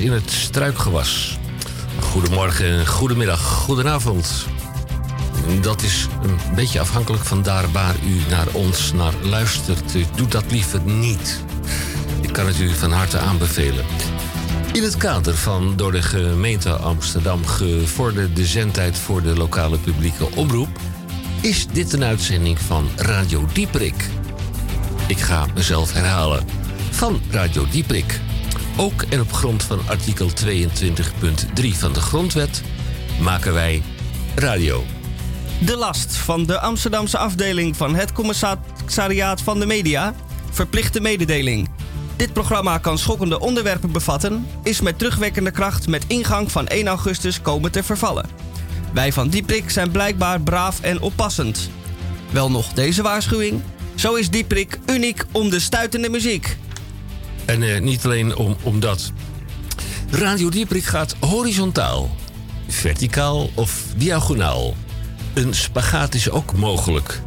in het struikgewas. Goedemorgen, goedemiddag, goedenavond. Dat is een beetje afhankelijk van daar waar u naar ons naar luistert. Doe dat liever niet. Ik kan het u van harte aanbevelen. In het kader van door de gemeente Amsterdam gevorderde zendtijd voor de lokale publieke omroep is dit een uitzending van Radio Dieprik. Ik ga mezelf herhalen. Van Radio Dieprik. Ook en op grond van artikel 22.3 van de Grondwet maken wij radio. De last van de Amsterdamse afdeling van het Commissariaat van de Media. Verplichte mededeling. Dit programma kan schokkende onderwerpen bevatten, is met terugwekkende kracht met ingang van 1 augustus komen te vervallen. Wij van Dieprik zijn blijkbaar braaf en oppassend. Wel nog deze waarschuwing. Zo is Dieprik uniek om de stuitende muziek. En eh, niet alleen om, om dat. Radio Dieprik gaat horizontaal, verticaal of diagonaal. Een spagaat is ook mogelijk.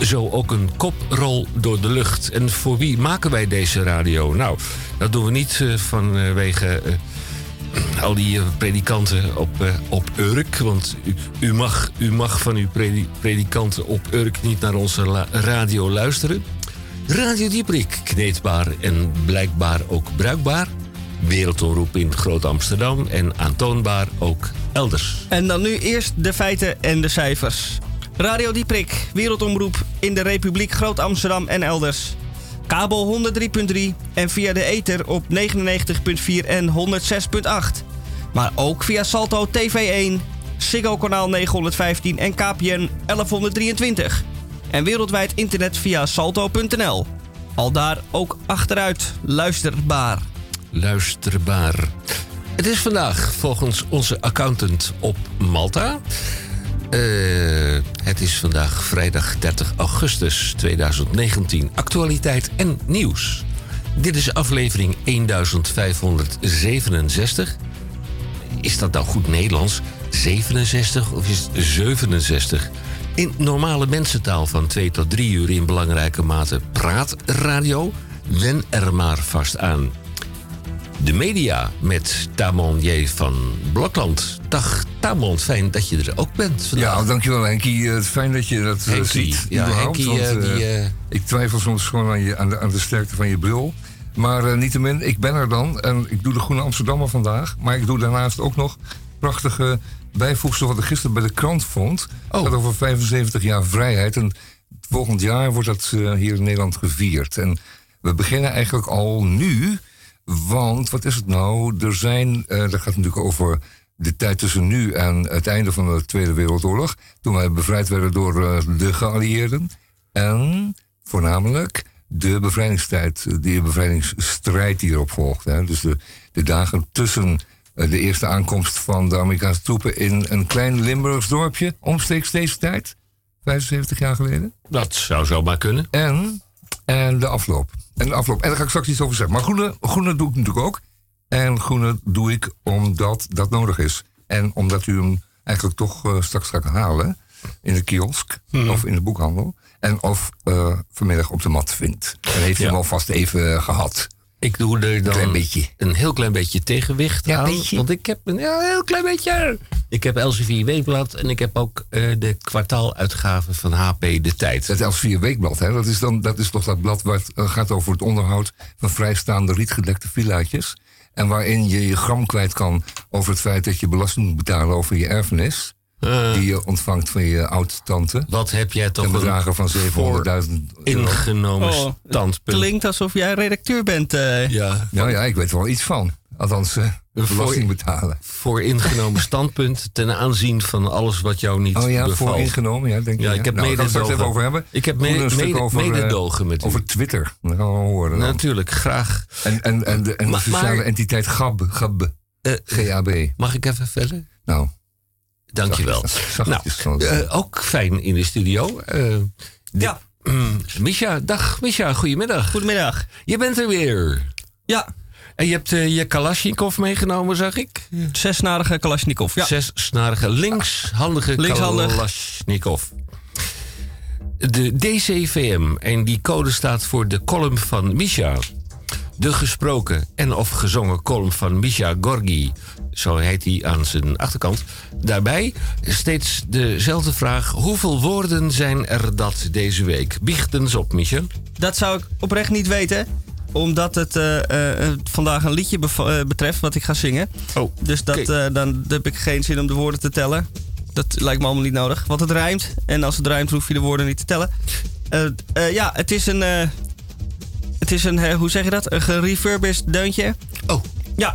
Zo ook een koprol door de lucht. En voor wie maken wij deze radio? Nou, dat doen we niet uh, vanwege uh, al die predikanten op, op Urk. Want u, mag, u mag van uw predikanten op Urk niet naar onze radio luisteren. Radio Dieprik, kneedbaar en blijkbaar ook bruikbaar. Wereldomroep in Groot-Amsterdam en aantoonbaar ook elders. En dan nu eerst de feiten en de cijfers. Radio Dieprik, wereldomroep in de Republiek Groot-Amsterdam en elders. Kabel 103.3 en via de ether op 99.4 en 106.8. Maar ook via Salto TV1, Ziggo kanaal 915 en KPN 1123. En wereldwijd internet via salto.nl. Al daar ook achteruit luisterbaar. Luisterbaar. Het is vandaag volgens onze accountant op Malta. Uh, het is vandaag vrijdag 30 augustus 2019. Actualiteit en nieuws. Dit is aflevering 1567. Is dat nou goed Nederlands? 67 of is het 67? In normale mensentaal van 2 tot 3 uur in belangrijke mate praatradio. Wen er maar vast aan. De media met Tamon J. van Blokland. Dag Tamon, fijn dat je er ook bent vandaag. Ja, dankjewel Henkie. Het fijn dat je dat Henkie. ziet. Ja, Henkie, want, uh, die, uh... Ik twijfel soms gewoon aan, je, aan, de, aan de sterkte van je bril. Maar uh, niettemin, ik ben er dan. En ik doe de Groene Amsterdammer vandaag. Maar ik doe daarnaast ook nog prachtige bijvoegsel wat ik gisteren bij de krant vond. Oh. Gaat over 75 jaar vrijheid. En volgend jaar wordt dat hier in Nederland gevierd. En we beginnen eigenlijk al nu... Want wat is het nou? Er zijn, uh, dat gaat natuurlijk over de tijd tussen nu en het einde van de Tweede Wereldoorlog. Toen wij bevrijd werden door uh, de geallieerden. En voornamelijk de bevrijdingstijd, de bevrijdingsstrijd die erop volgde. Hè. Dus de, de dagen tussen de eerste aankomst van de Amerikaanse troepen in een klein Limburgs dorpje, omstreeks deze tijd, 75 jaar geleden. Dat zou zomaar kunnen. En, en de afloop. En de afloop. En daar ga ik straks iets over zeggen. Maar groene, groene doe ik natuurlijk ook. En groene doe ik omdat dat nodig is. En omdat u hem eigenlijk toch uh, straks gaat halen in de kiosk Hmm. of in de boekhandel. En of uh, vanmiddag op de mat vindt. Dan heeft u Ja. hem alvast even gehad. Ik doe er dan klein beetje. een heel klein beetje tegenwicht Ja, aan. beetje. Want ik heb een ja, heel klein beetje. Ik heb Elsevier Weekblad en ik heb ook eh, de kwartaaluitgave van HP De Tijd. Dat Elsevier Weekblad, hè? Dat, is dan, dat is toch dat blad wat uh, gaat over het onderhoud van vrijstaande rietgedekte villaatjes. En waarin je je gram kwijt kan over het feit dat je belasting moet betalen over je erfenis. Eh, die je ontvangt van je oud-tante. wat heb jij toch Een een bedragen van 700.000 euro. ingenomen Oh, standpunt? Klinkt alsof jij redacteur bent. eh. Ja, Nou ja, ik weet er wel iets van. Althans, Voor- belasting betalen. voor ingenomen standpunt ten aanzien van alles wat jou niet Oh ja, bevalt. voor ingenomen, ja, denk je. Ja, ik heb nou, mededogen. even over hebben. Ik heb Groen, mede- een stuk mede- over, mededogen met u. Over Twitter, dat gaan we wel horen. dan. Natuurlijk, graag. En, en, en de, en de Maar- sociale maar- entiteit GAB, GAB, Eh, GAB. mag ik even verder? Nou, Dankjewel. zachtjes, Nou, eh, ook fijn in de studio. Eh, de- Ja. Mm, Misha, dag Misha, goedemiddag. Goedemiddag. Je bent er weer. Ja, En je hebt eh, je Kalashnikov meegenomen, zag ik. zesnarige Kalashnikov. Ja. Zessnarige, linkshandige Linkshandig. Kalashnikov. De DCVM, en die code staat voor de column van Misha. De gesproken en of gezongen column van Misha Gorgi. Zo heet hij aan zijn achterkant. Daarbij steeds dezelfde vraag. Hoeveel woorden zijn er dat deze week? Biecht eens op, Misha. Dat zou ik oprecht niet weten omdat het uh, uh, vandaag een liedje betreft wat ik ga zingen. Oh, dus dat, dan heb ik geen zin om de woorden te tellen. Dat lijkt me allemaal niet nodig. Want het rijmt. En als het rijmt, hoef je de woorden niet te tellen. ja, het is een. het is een. hoe zeg je dat? Een gerefurbished deuntje. Oh. Ja.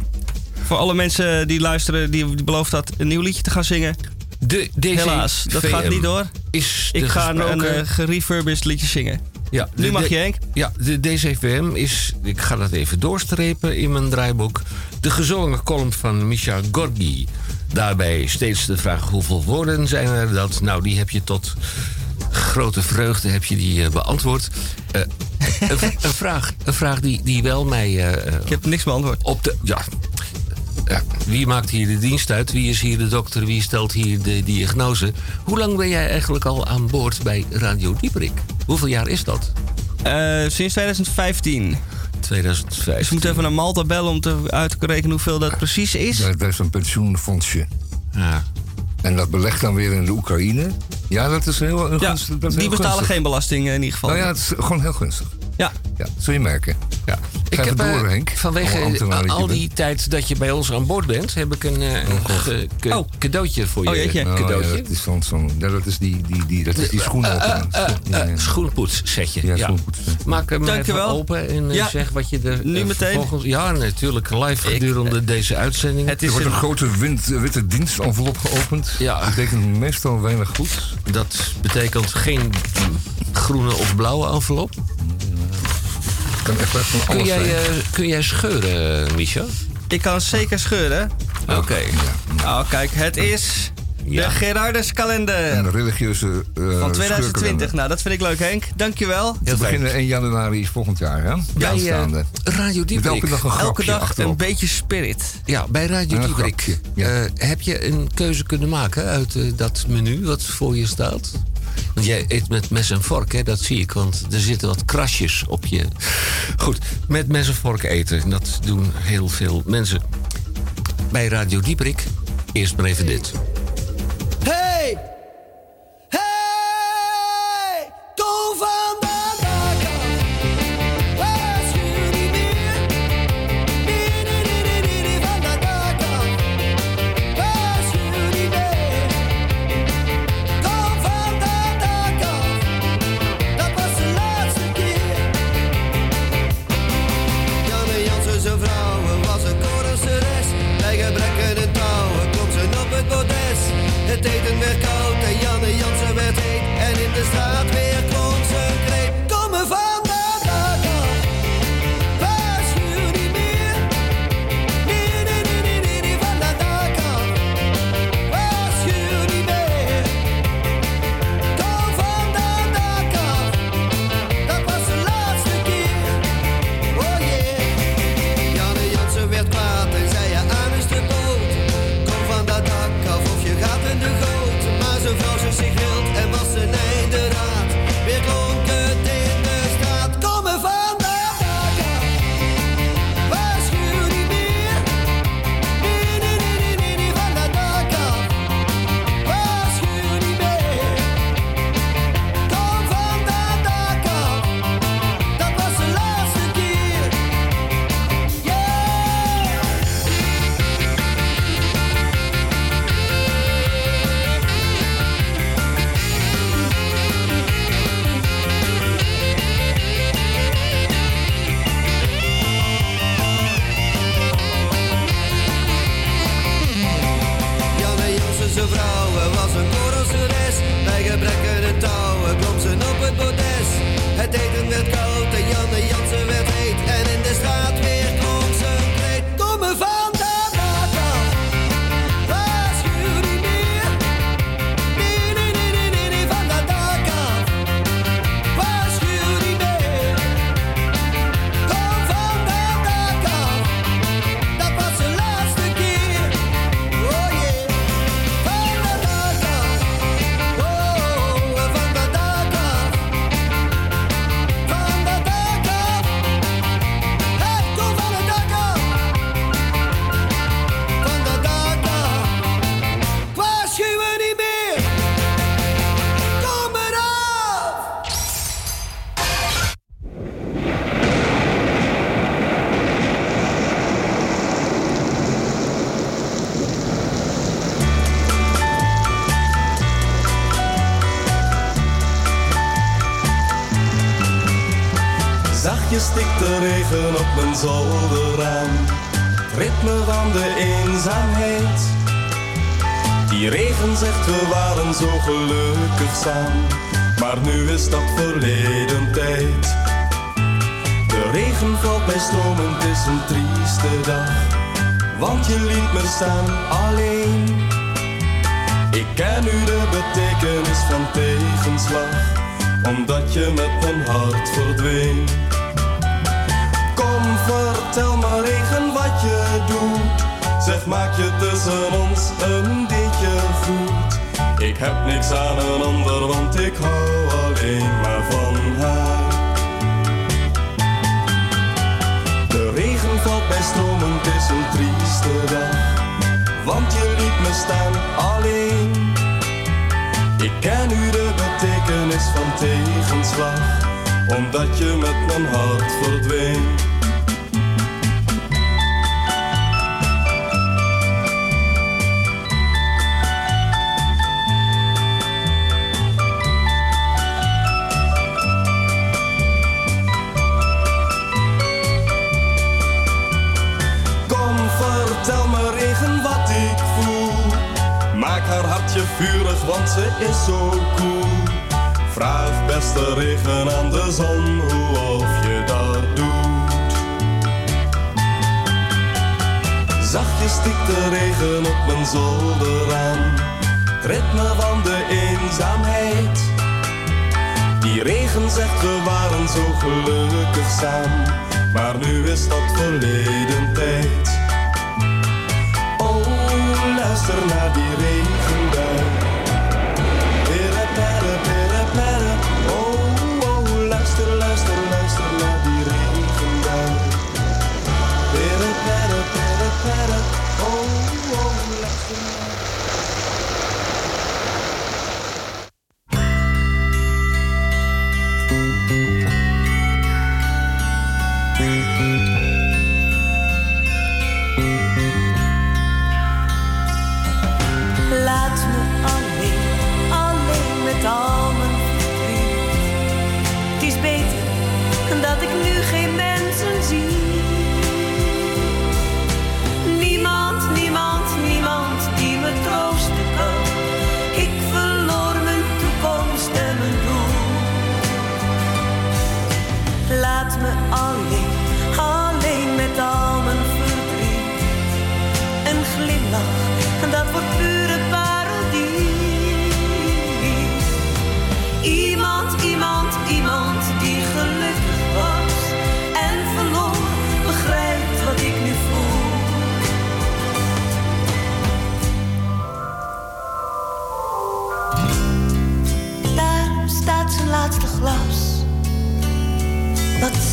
Voor alle mensen die luisteren, die, die belooft dat een nieuw liedje te gaan zingen. De, deze Helaas, dat gaat niet door. Is ik ga een, een gerefurbished liedje zingen. Ja, nu mag je Henk. Ja, de DCVM is, ik ga dat even doorstrepen in mijn draaiboek. De gezongen column van Misha Gorgi. Daarbij steeds de vraag hoeveel woorden zijn er dat? Nou, die heb je tot grote vreugde heb je die uh, beantwoord. Uh, een, een, vraag, een vraag die, die wel mij... Uh, ik heb niks beantwoord. Op de, ja, ja, wie maakt hier de dienst uit? Wie is hier de dokter? Wie stelt hier de diagnose? Hoe lang ben jij eigenlijk al aan boord bij Radio Dieperik? Hoeveel jaar is dat? Uh, sinds 2015. 2015. Dus we moeten even naar Malta bellen om te, uit te rekenen hoeveel dat precies is. Dat is een pensioenfondsje. Ja. En dat belegt dan weer in de Oekraïne. Ja, dat is heel, ja, gunstig. Dat is die betalen geen belasting in ieder geval. Nou ja, het is gewoon heel gunstig. Ja. ja dat zul je merken. Ja. Ik heb door, uh, Henk. Vanwege al die tijd dat je bij ons aan boord bent, heb ik een uh, oh. cadeautje voor je. Oh, jeetje. Nou, cadeautje. Ja, dat is zo'n, zo ja, dat is die, die, die, dat is die schoenen. Uh, schoenpoets setje. Ja, schoenpoets. Maak hem even open en ja. zeg wat je er nu meteen. Volgens, ja, natuurlijk live gedurende ik, deze uitzending. Het is er wordt een, een grote wind, witte dienstenvelop geopend. Ja. Dat betekent meestal weinig goed. Dat betekent geen groene of blauwe envelop kan echt van kun jij, uh, kun jij scheuren, Micha? Ik kan zeker scheuren. Oké. Okay. Ja. Oh, kijk, het is ja. de Gerardus kalender. Een religieuze uh, Van 2020. Nou, dat vind ik leuk, Henk. Dankjewel. We beginnen 1 januari volgend jaar, hè? Bij uh, Radio Dieprik. Elke dag een, elke dag achterop. een beetje spirit. Ja, bij Radio Dieprik. Ja. Uh, heb je een keuze kunnen maken uit dat menu wat voor je staat? Want jij eet met mes en vork, hè? dat zie ik. Want er zitten wat krasjes op je. Goed, met mes en vork eten. Dat doen heel veel mensen. Bij Radio Dieprik, eerst maar even dit. Het ritme van de eenzaamheid. Die regen zegt we waren zo gelukkig samen. Maar nu is dat verleden tijd. De regen valt bij stromen, het is een trieste dag. Want je liet me staan alleen. Ik ken nu de betekenis van tegenslag, omdat je met mijn hart verdween. Vertel me regen wat je doet. Zeg, maak je tussen ons een beetje goed. Ik heb niks aan een ander, want ik hou alleen maar van haar. De regen valt bij stromen, het is een trieste dag. Want je liet me staan alleen. Ik ken nu de betekenis van tegenslag, omdat je met mijn hart verdween. Ze is zo cool. Vraag beste regen aan de zon hoe of je dat doet. Zachtjes stikt de regen op mijn zolderraam. Het ritme van de eenzaamheid. Die regen zegt we waren zo gelukkig samen, maar nu is dat verleden tijd. Oh, luister naar die regenbui.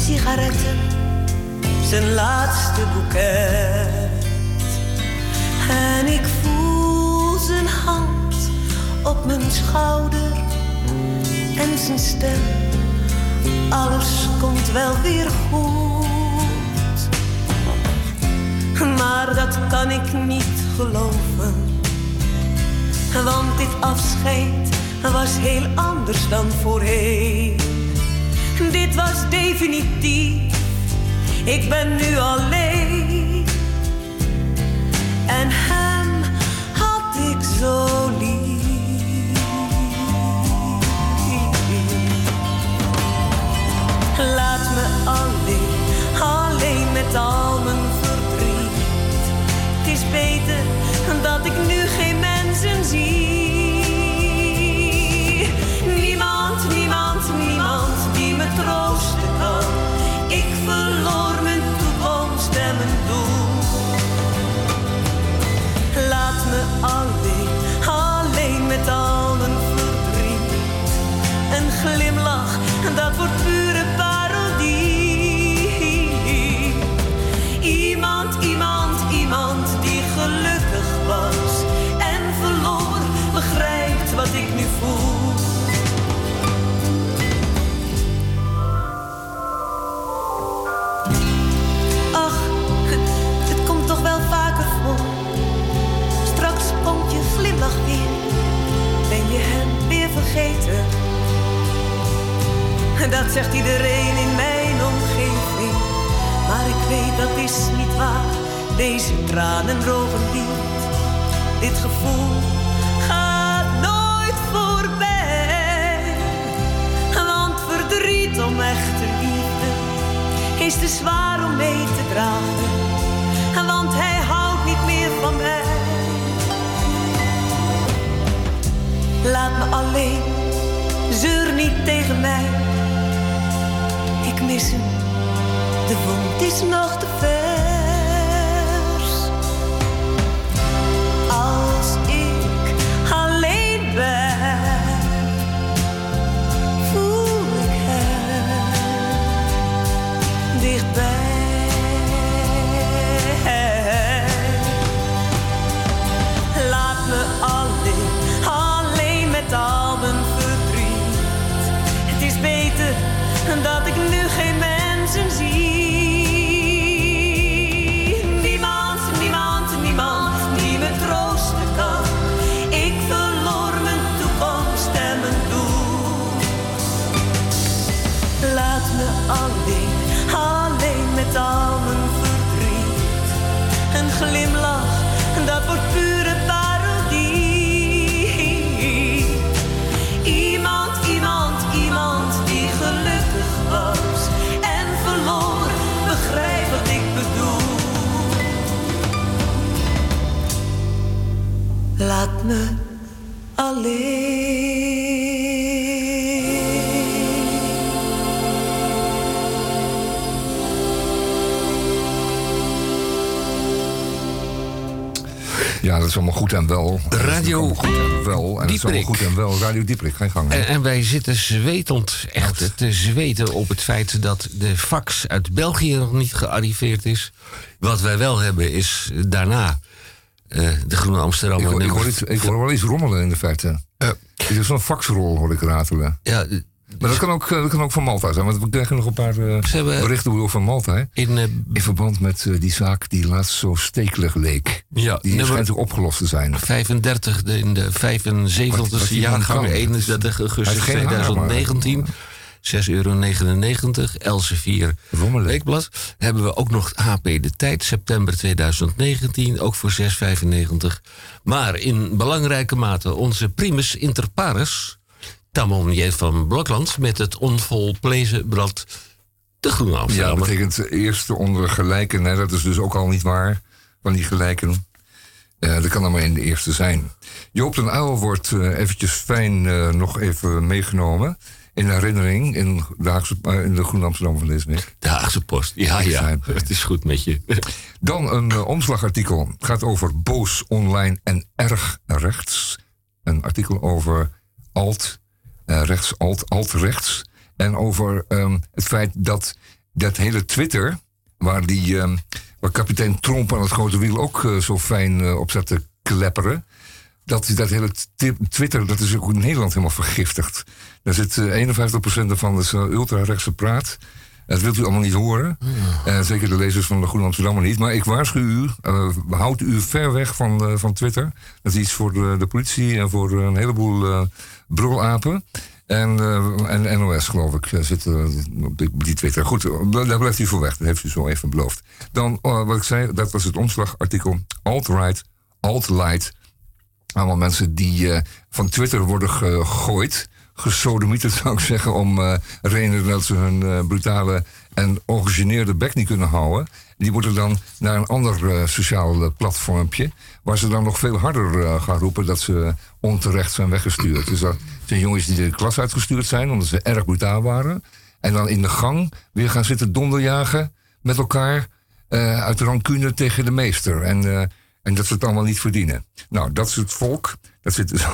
Sigaretten, zijn laatste boeket. En ik voel zijn hand op mijn schouder en zijn stem. Alles komt wel weer goed. Maar dat kan ik niet geloven. Want dit afscheid was heel anders dan voorheen. Dit was definitief. Ik ben nu alleen. En hem had ik zo lief. Laat me alleen, alleen met al mijn verdriet. Het is beter dat ik nu geen mensen zie. Laat me alleen, alleen met al mijn verdriet. Een glimlach, dat wordt vergeten? Dat zegt iedereen in mijn omgeving. ik weet dat is niet waar. Deze tranen drogen niet. Dit gevoel gaat nooit voorbij. Want verdriet om echte liefde is te zwaar om mee te dragen. Laat me alleen, zeur niet tegen mij. Ik mis hem, de wond is nog te Ja, dat is allemaal goed en wel. Radio goed en wel. En dat is allemaal goed en wel. Radio Dieprik, je gang. En, en wij zitten zwetend, echt te zweten op het feit dat de fax uit België nog niet gearriveerd is. Wat wij wel hebben is daarna eh, de Groene Amsterdam. ik, hoor, ik, hoor iets, ik hoor wel iets rommelen in de feite. Het is zo'n faxrol hoor ik ratelen. Ja, Maar dat kan ook, eh, dat kan ook van Malta zijn. Want we krijgen nog een paar eh, hebben- berichten over Malta. Hè? in, eh, In verband met die zaak die laatst zo stekelig leek. Ja, die schijnt ook opgelost te zijn. 35 de- in de 75 Wat- wat die man jaargang, kan. 31 Hij augustus heeft geen haar, 2019. 6,99 euro, Elsevier Rommelen. Weekblad. Hebben we ook nog HP De Tijd, september 2019, ook voor 6,95. Maar in belangrijke mate onze primus inter pares, Tamon J. van Blokland, met het onvolprezen blad De Groene Ja, dat Amsterdam. betekent eh, eerste onder gelijken. Hè? Dat is dus ook al niet waar, van die gelijken. Eh, dat kan dan maar in de eerste zijn. Joop den Uyl wordt eh, eventjes fijn nog even meegenomen. In herinnering in de, Haagse, in de Groene Amsterdam van deze week. De Haagse Post. Ja, ja, het. is goed met je. Dan een omslagartikel. Het gaat over boos online en erg rechts. Een artikel over alt, alt rechts. En over ehm, het feit dat dat hele Twitter, waar, die, ehm, waar kapitein Tromp aan het grote wiel ook eh, zo fijn eh, op zat te klepperen. Dat, dat hele Twitter, dat is ook in Nederland helemaal vergiftigd. Daar zit eh, 51% ervan, dat is eh, ultra-rechtse praat. Dat wilt u allemaal niet horen. Eh, zeker de lezers van de Groene Amsterdammer niet. Maar ik waarschuw u, eh, houd u ver weg van, eh, van Twitter. Dat is iets voor de, de politie en voor een heleboel brulapen. En, en NOS, geloof ik, zit op die, die Twitter. Goed, daar blijft u voor weg. Dat heeft u zo even beloofd. Dan, wat ik zei, dat was het omslagartikel. Alt-right, alt-light. Allemaal mensen die van Twitter worden gegooid. Gesodemieterd zou ik zeggen. Om eh redenen dat ze hun eh, brutale en ongegeneerde bek niet kunnen houden. Die moeten dan naar een ander eh, sociaal platformpje. Waar ze dan nog veel harder gaan roepen dat ze onterecht zijn weggestuurd. Dus dat zijn jongens die de klas uitgestuurd zijn omdat ze erg brutaal waren. En dan in de gang weer gaan zitten donderjagen met elkaar. uit rancune tegen de meester. En, en dat ze het allemaal niet verdienen. Nou, dat is het volk. Dat zit dus.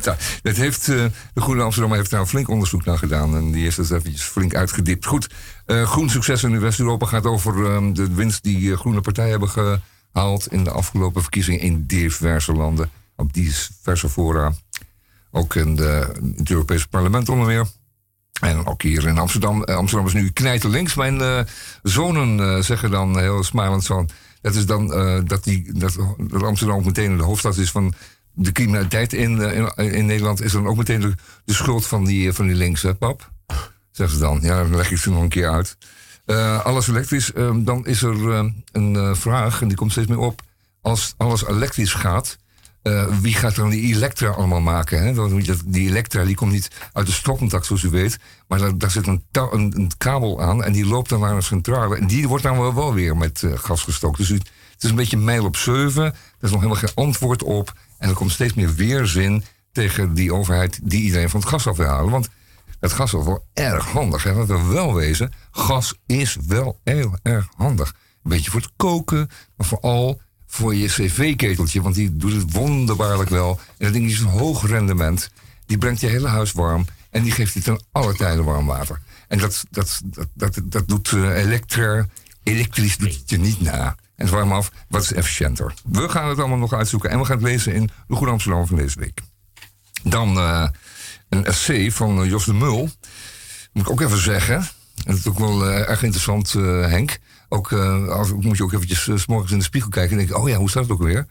Dat heeft, eh, de Groene Amsterdam heeft daar een flink onderzoek naar gedaan. En die heeft dat eventjes flink uitgediept. Goed, eh, Groen Succes in West-Europa gaat over eh, de winst die eh, groene partijen hebben gehaald... in de afgelopen verkiezingen in diverse landen. Op diverse fora. Ook in, de, het Europese parlement onder meer. En ook hier in Amsterdam. Amsterdam is nu knijten links. Mijn zonen zeggen dan heel smalend van... Dat is dan eh, dat, die, dat, Amsterdam ook meteen de hoofdstad is van de criminaliteit in, eh, in, in Nederland. Is dan ook meteen de, de schuld van die, van die links, hè, pap? Zeggen ze dan. Ja, dan leg ik ze nog een keer uit. Eh, alles elektrisch, eh, dan is er eh, een eh, vraag, en die komt steeds meer op. Als alles elektrisch gaat, eh, wie gaat dan die elektra allemaal maken? Hè? Dat- Die elektra die komt niet uit de stopcontact, zoals u weet. Maar daar, zit een, kabel aan en die loopt dan naar een centrale. En die wordt dan wel, weer met eh, gas gestookt. Dus het is een beetje mijl op zeven. Er is nog helemaal geen antwoord op. En er komt steeds meer weerzin tegen die overheid die iedereen van het gas af wil halen. Want het gas is wel erg handig. Hè? Laten we wel wezen. Gas is wel heel erg handig. Een beetje voor het koken, maar vooral voor je cv-keteltje. Want die doet het wonderbaarlijk wel. En dat ding is een hoog rendement. Die brengt je hele huis warm. En die geeft je ten alle tijden warm water. En dat, dat, dat, dat, doet eh, elektra, elektrisch doet je niet na. En het warm af, wat is efficiënter. We gaan het allemaal nog uitzoeken. En we gaan het lezen in de Goede Amsterdam van deze week. Dan eh, een essay van eh, Jos de Mul. Moet ik ook even zeggen. En dat is ook wel erg interessant, Henk. Ook, eh, als, moet je ook eventjes eh, 's morgens in de spiegel kijken en denken... oh ja, hoe staat het ook weer?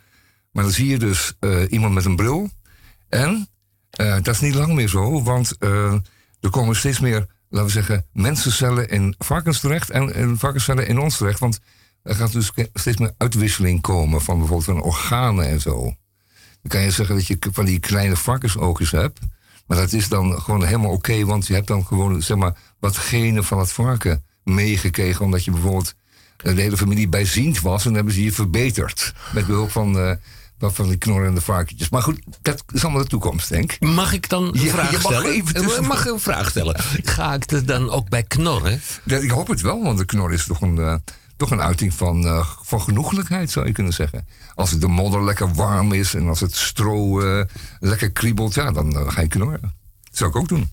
Maar dan zie je dus eh, iemand met een bril. En dat is niet lang meer zo, want er komen steeds meer, laten we zeggen... mensencellen in varkens terecht en, en varkenscellen in ons terecht. Want er gaat dus steeds meer uitwisseling komen van bijvoorbeeld van organen en zo. Dan kan je zeggen dat je van die kleine varkensoogjes hebt. Maar dat is dan gewoon helemaal oké, want je hebt dan gewoon zeg maar, wat genen van het varken meegekregen. Omdat je bijvoorbeeld de hele familie bijziend was en hebben ze je verbeterd. Met behulp van, eh, van- die knorrende varkentjes. Maar goed, dat is allemaal de toekomst, denk ik. Mag ik dan een Ja, vraag je mag stellen? Eh, mag ik een vraag stellen? Ga ik er dan ook bij knorren? Ja, ik hoop het wel, want de knor is toch een, eh, toch een uiting van, eh, van genoeglijkheid, zou je kunnen zeggen. Als de modder lekker warm is en als het stro lekker kriebelt, ja, dan ga je knorren. Dat zou ik ook doen.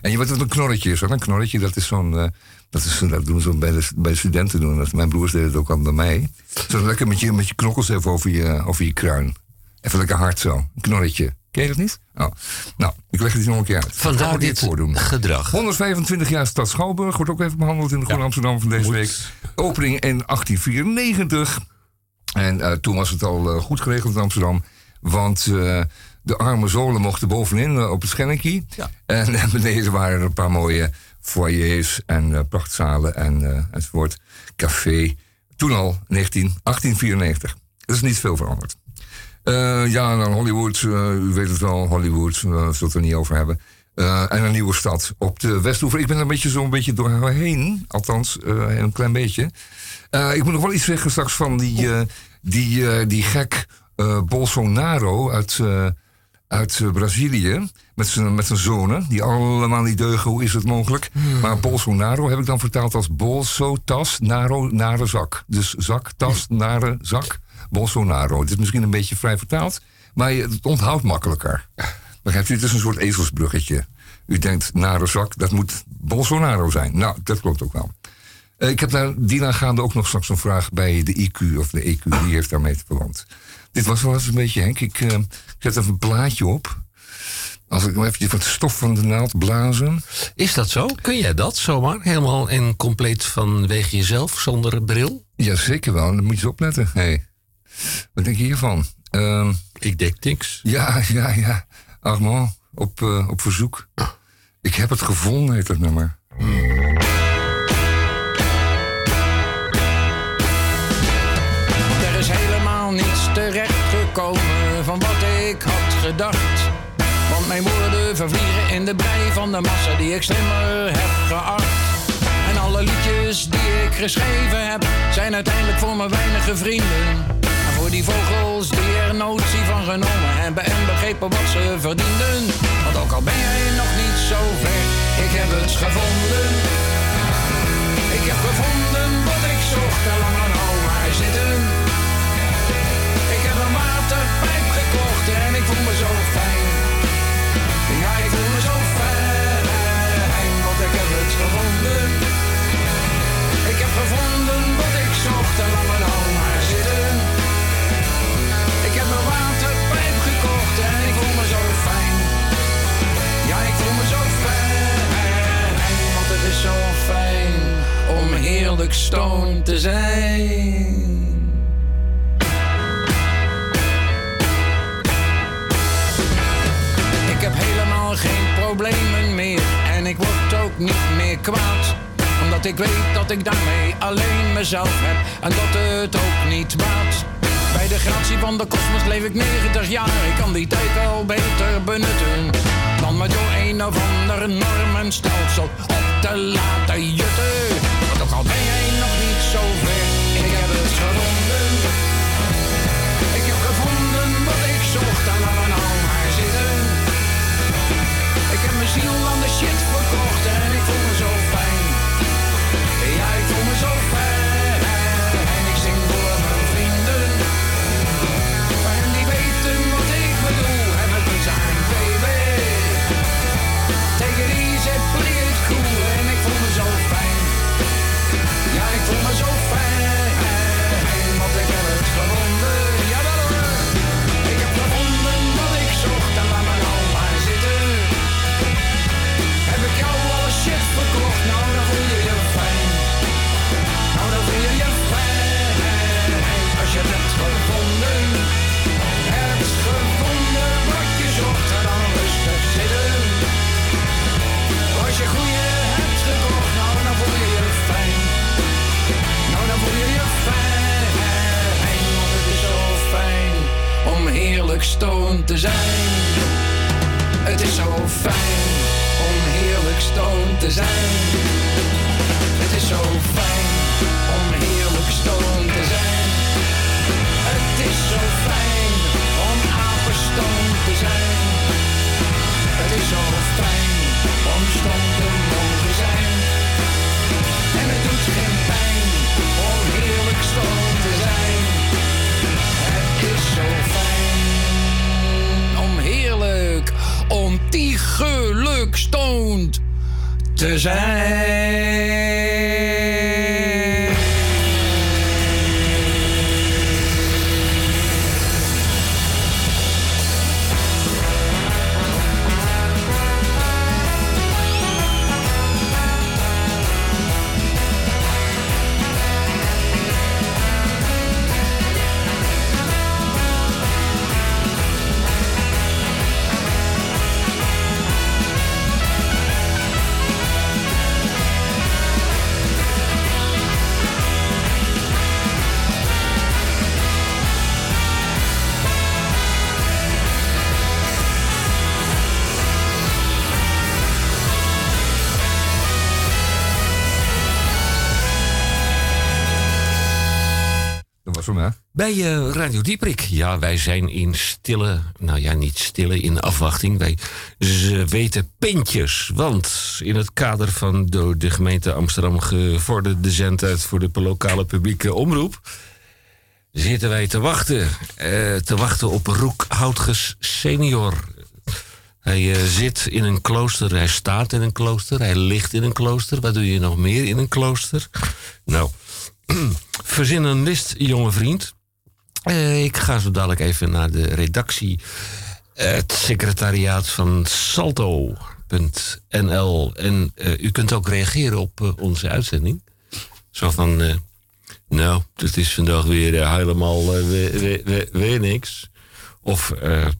En je weet wat een knorretje is. Hoor. Een knorretje, dat is zo'n. Dat, is, dat doen ze bij de, bij de studenten doen. Dat, mijn broers deden het ook al bij mij. Zo lekker met je, met je knokkels even over je, over je kruin. Even lekker hard zo. Een knorretje. Ken je dat niet? Oh. Nou, ik leg het nog een keer uit. Vandaar dit voordoen. gedrag. 125 jaar stad Schouwburg wordt ook even behandeld in de Groene Amsterdam van deze moet. week. Opening in 1894. En eh, toen was het al eh, goed geregeld in Amsterdam. Want eh, de arme zolen mochten bovenin op het Schennekie. Ja. En beneden waren er een paar mooie foyers en eh, prachtzalen en, eh, enzovoort. Café. Toen al, 19, 1894. Er is niet veel veranderd. Eh, ja, dan Hollywood, u weet het wel, Hollywood, eh, zullen we het er niet over hebben. En een nieuwe stad op de Westhoever. Ik ben er een beetje zo'n beetje doorheen, althans een klein beetje. Ik moet nog wel iets zeggen straks van die, die, die gek Bolsonaro uit, uit eh, Brazilië. Met zijn, met zijn zonen, die allemaal niet deugen. Hoe is het mogelijk? Maar Bolsonaro heb ik dan vertaald als Bolso, tas, naro, nare zak. Dus zak, tas, nare zak. Bolsonaro. Het is misschien een beetje vrij vertaald, maar het onthoudt makkelijker. Begrijpt u? Het is een soort ezelsbruggetje. U denkt, nare zak, dat moet Bolsonaro zijn. Nou, dat klopt ook wel. Eh, ik heb daar dienaangaande ook nog straks een vraag bij de IQ of de EQ. Die heeft daarmee te verwant. Dit was wel eens een beetje, Henk. Ik eh, zet even een plaatje op. Als ik nog eventjes wat stof van de naald blazen. Is dat zo? Kun jij dat zomaar? Helemaal en compleet vanwege jezelf, zonder bril? Ja, zeker wel. Dan moet je eens opletten. Hey. Wat denk je hiervan? Ehm, Ik denk niks. ja, ja, ja. Armand, op, eh, op verzoek. Ik heb het gevonden, heet het nummer. Van wat ik had gedacht. Want mijn woorden vervliegen in de brei van de massa die ik slimmer heb geacht. En alle liedjes die ik geschreven heb, zijn uiteindelijk voor mijn weinige vrienden. En voor die vogels die er notie van genomen hebben en begrepen wat ze verdienden. Want ook al ben jij nog niet zo ver, ik heb het gevonden. Ik heb gevonden wat ik zocht en lang aan al maar zitten. Ik heb een waterpijp gekocht en ik voel me zo fijn. Ja, ik voel me zo fijn, want ik heb het gevonden. Ik heb gevonden wat ik zocht en lang aan al maar zitten. Ik heb een waterpijp gekocht en ik voel me zo fijn. Ja, ik voel me zo fijn, want het is zo fijn om heerlijk stoned te zijn. Geen problemen meer en ik word ook niet meer kwaad. Omdat ik weet dat ik daarmee alleen mezelf heb en dat het ook niet baat. Bij de gratie van de kosmos leef ik 90 jaar. Ik kan die tijd wel beter benutten. Dan met door een of ander normenstelsel op te laten jutten. Ziel aan de shit verkocht te zijn. Het is zo fijn om heerlijk stoned te zijn. Het is zo fijn om heerlijk stoned te zijn. Het is zo fijn om apenstoond te zijn. Het is zo ontiegelijk stoned te zijn. Bij eh, Radio Dieprik. Ja, wij zijn in stille, nou ja, niet stille, in afwachting. Wij weten pintjes. Want in het kader van door de gemeente Amsterdam gevorderde zendtijd voor de lokale publieke omroep. zitten wij te wachten. eh, te wachten op Roek Houtges senior. Hij eh, zit in een klooster, hij staat in een klooster, hij ligt in een klooster. Wat doe je nog meer in een klooster? Nou, verzin een list, jonge vriend. Eh, ik ga zo dadelijk even naar de redactie. Het secretariaat van salto.nl. En eh, u kunt ook reageren op eh, onze uitzending. Zo van, nou, het is vandaag weer helemaal weer, weer, niks. Of, nou,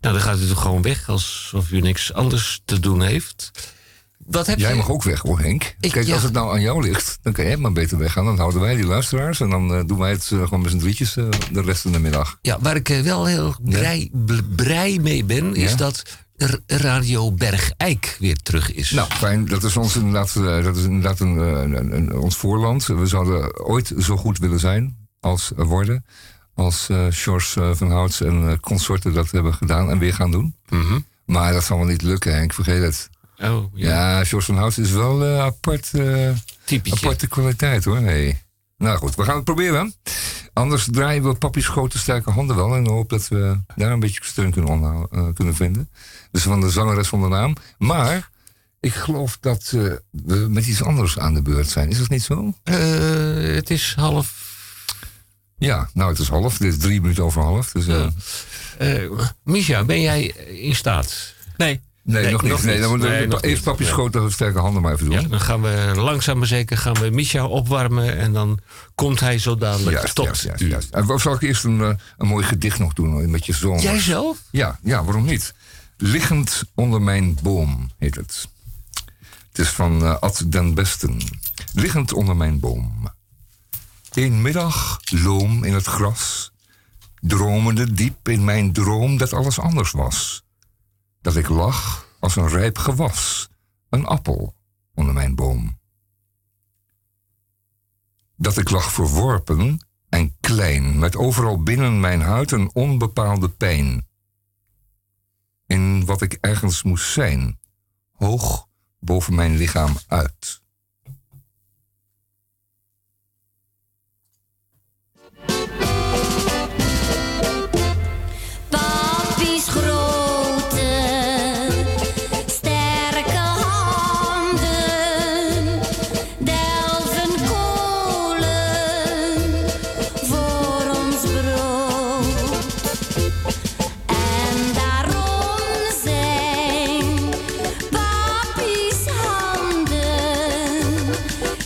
dan gaat u toch gewoon weg alsof u niks anders te doen heeft. Wat heb Jij je? mag ook weg hoor, Henk. Ik- Kijk, ja. als het nou aan jou ligt, dan kan jij maar beter weggaan. Dan houden wij die luisteraars en dan eh, doen wij het eh, gewoon met z'n drietjes eh, de rest van de middag. Ja, waar ik wel heel blij, bl- blij mee ben, is Ja? dat Radio Bergijk weer terug is. Nou, fijn. Dat is ons inderdaad, dat is inderdaad een, een, een- ons voorland. We zouden ooit zo goed willen zijn als worden. Als George eh, van Houts en consorten dat hebben gedaan en weer gaan doen. Mhm. Maar dat zal wel niet lukken, Henk. Vergeet het. Oh, ja. Ja, George van Houts is wel eh, apart, eh, Typietje. aparte kwaliteit hoor. Nee. Nou goed, we gaan het proberen. Anders draaien we papi's grote sterke handen wel. En hoop dat we daar een beetje steun kunnen, eh, kunnen vinden. Dus van de zangeres van de naam. Maar ik geloof dat eh, we met iets anders aan de beurt zijn. Is dat niet zo? Eh, het is half. Ja, nou het is half. Dit is drie minuten over half. Dus, eh, eh Misha, ben jij in staat? Nee. Nee, nee, nog niet. nog Nee, dan we Nee, eerst niet. papi's Nee. grote sterke handen maar even doen. Ja, dan gaan we langzaam maar zeker gaan we Misha opwarmen en dan komt hij zo dadelijk Juist, tot juist, juist, u. juist. En zal ik eerst een, eh, een mooi gedicht nog doen hoor, met je zoon? Jij zelf? Ja, ja, waarom niet? Liggend onder mijn boom heet het. Het is van eh, Ad den Besten. liggend onder mijn boom. Een middag, loom in het gras, dromende diep in mijn droom dat alles anders was. Dat ik lag als een rijp gewas, een appel onder mijn boom. Dat ik lag verworpen en klein, met overal binnen mijn huid een onbepaalde pijn. In wat ik ergens moest zijn, hoog boven mijn lichaam uit.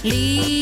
离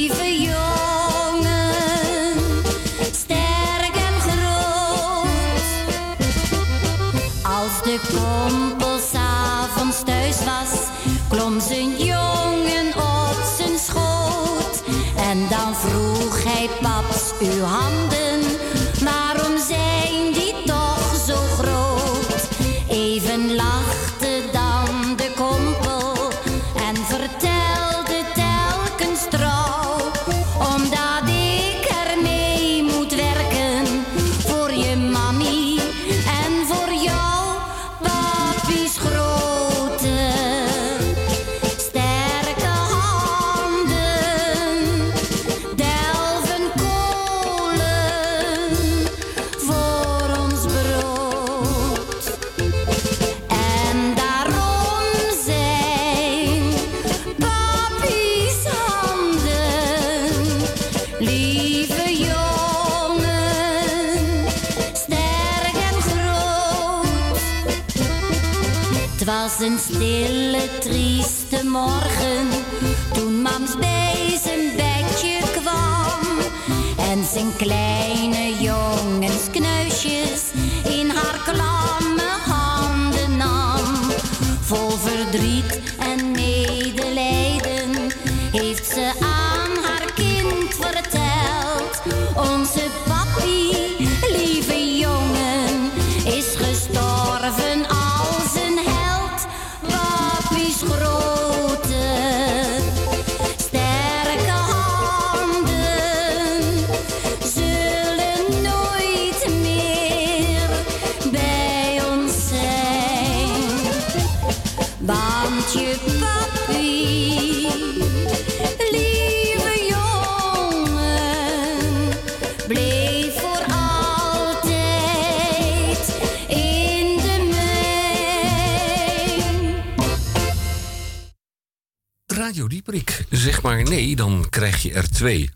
er twee.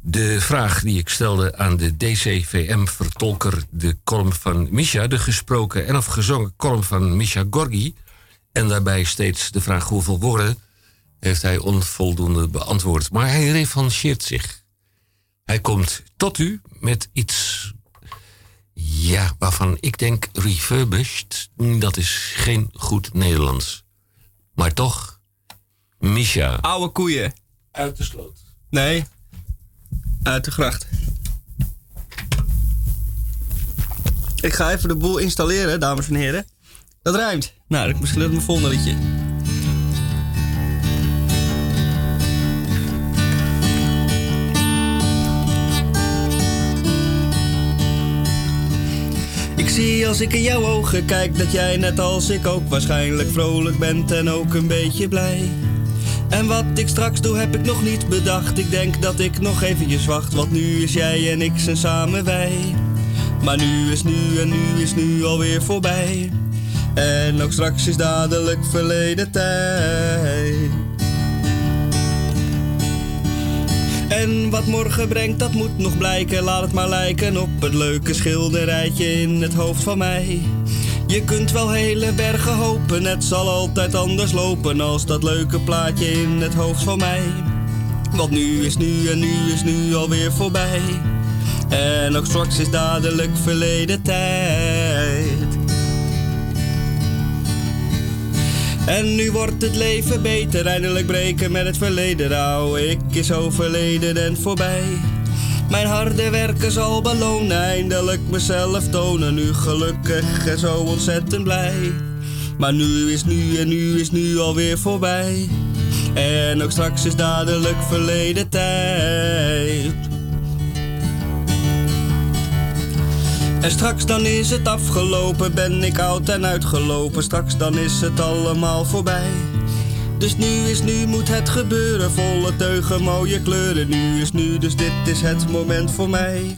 De vraag die ik stelde aan de DCVM-vertolker, de column van Misha, de gesproken en of gezongen column van Misha Gorgi, en daarbij steeds de vraag hoeveel woorden, heeft hij onvoldoende beantwoord. Maar hij revancheert zich. Hij komt tot u met iets, ja, waarvan ik denk refurbished, dat is geen goed Nederlands. Maar toch, Misha. Oude koeien. Uit de sloot. Nee, uit de gracht. Ik ga even de boel installeren, dames en heren. Dat ruimt. Nou, ik misschien het mijn volgende liedje. Ik zie als ik in jouw ogen kijk dat jij net als ik ook waarschijnlijk vrolijk bent en ook een beetje blij. En wat ik straks doe heb ik nog niet bedacht. Ik denk dat ik nog eventjes wacht, want nu is jij en ik zijn samen wij. Maar nu is nu en nu is nu alweer voorbij. En ook straks is dadelijk verleden tijd. En wat morgen brengt, dat moet nog blijken. Laat het maar lijken op het leuke schilderijtje in het hoofd van mij. Je kunt wel hele bergen hopen, het zal altijd anders lopen als dat leuke plaatje in het hoofd van mij. Want nu is nu en nu is nu alweer voorbij. En ook straks is dadelijk verleden tijd. En nu wordt het leven beter, eindelijk breken met het verleden. Nou, ik is overleden en voorbij. Mijn harde werken zal belonen, eindelijk mezelf tonen. Nu gelukkig en zo ontzettend blij. Maar nu is nu en nu is nu alweer voorbij. En ook straks is dadelijk verleden tijd. En straks dan is het afgelopen, ben ik oud en uitgelopen. Straks dan is het allemaal voorbij. Dus nu is nu, moet het gebeuren. Volle teugen, mooie kleuren. Nu is nu, dus dit is het moment voor mij.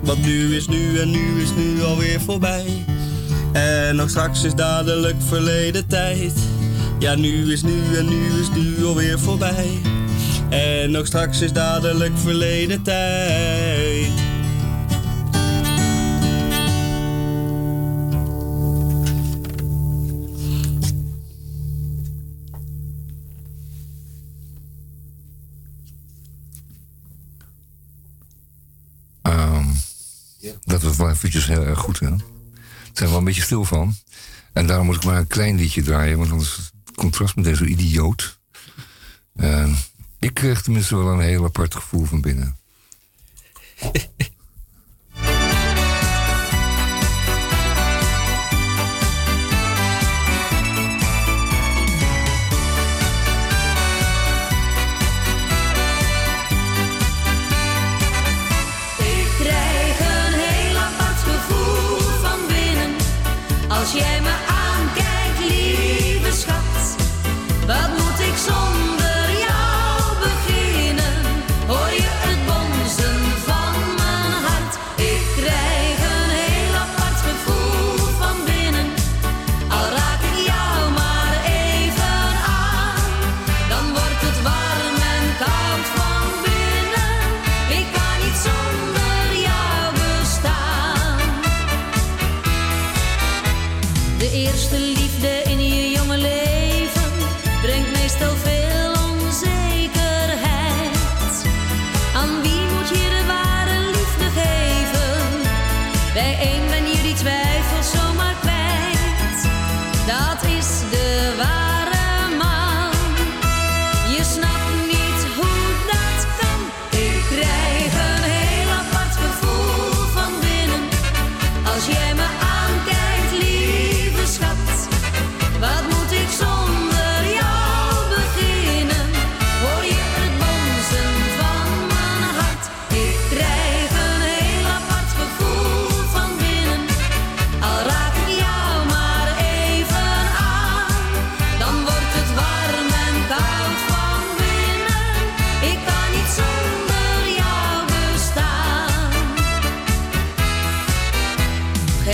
Want nu is nu en nu is nu alweer voorbij. En ook straks is dadelijk verleden tijd. Ja, nu is nu en nu is nu alweer voorbij. En ook straks is dadelijk verleden tijd. Was wel eventjes heel erg goed, hè? Het zijn wel een beetje stil van. En daarom moet ik maar een klein liedje draaien, want anders het contrast meteen zo idioot. En ik kreeg tenminste wel een heel apart gevoel van binnen. als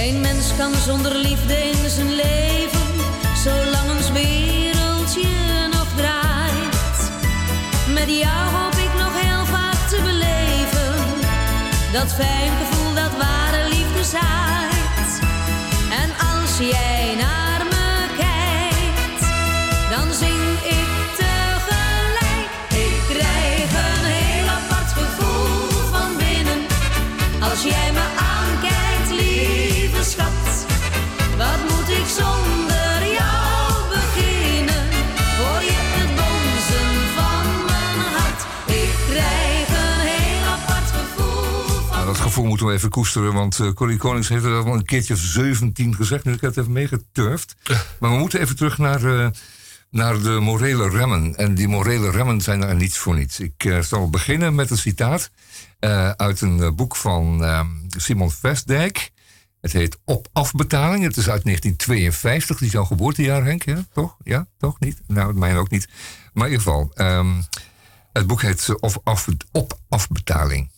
Geen mens kan zonder liefde in zijn leven, zolang ons wereldje nog draait. Met jou hoop ik nog heel vaak te beleven, dat fijn gevoel dat ware liefde zaait. En als jij naar gevoel moeten we even koesteren, want eh Corrie Konings heeft er al een keertje of 17 gezegd. Nu ik heb het even meegeturfd. Maar we moeten even terug naar, eh, naar de morele remmen. En die morele remmen zijn er niets voor niets. Ik eh, zal beginnen met een citaat eh, uit een eh, boek van eh, Simon Vestdijk. Het heet Op afbetaling. Het is uit 1952. Die is jouw geboortejaar, Henk. Ja, toch? Ja, toch niet? Nou, mijn ook niet. Maar in ieder geval, ehm, het boek heet eh, Op, af, op afbetaling.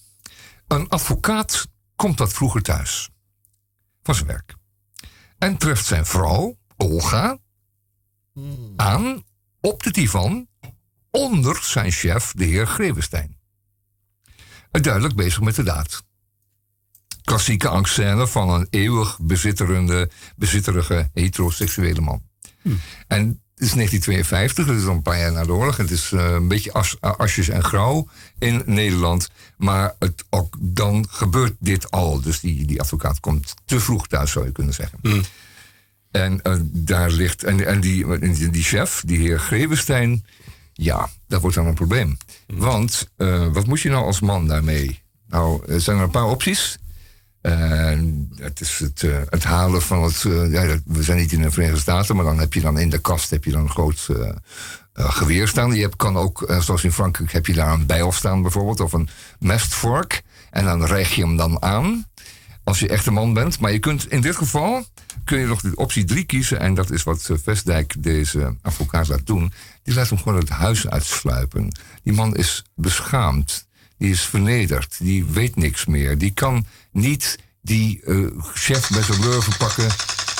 Een advocaat komt wat vroeger thuis van zijn werk en treft zijn vrouw, Olga, aan op de divan onder zijn chef, de heer Grevenstein. Duidelijk bezig met de daad. Klassieke angstscène van een eeuwig bezitterende, bezitterige heteroseksuele man. En het is 1952, dat is al een paar jaar na de oorlog. Het is eh, een beetje as, asjes en grauw in Nederland. Maar het, ook dan gebeurt dit al. Dus die, die advocaat komt te vroeg thuis, zou je kunnen zeggen. En eh, daar ligt. En, en die, die, die chef, die heer Grevenstein. Ja, dat wordt dan een probleem. Want eh, wat moet je nou als man daarmee? Nou, er zijn er een paar opties. Het is het, eh, het halen van het. eh, ja, we zijn niet in de Verenigde Staten, maar dan heb je dan in de kast heb je dan een groot eh, geweer staan. Je hebt, kan ook, zoals in Frankrijk, heb je daar een bijl staan bijvoorbeeld, of een mestvork. En dan rijg je hem dan aan. Als je echt een man bent. Maar je kunt in dit geval kun je nog de optie 3 kiezen. En dat is wat Vestdijk, deze advocaat, laat doen. Die laat hem gewoon het huis uitsluipen. Die man is beschaamd. Die is vernederd. Die weet niks meer. Die kan niet die eh, chef bij zijn lurven pakken.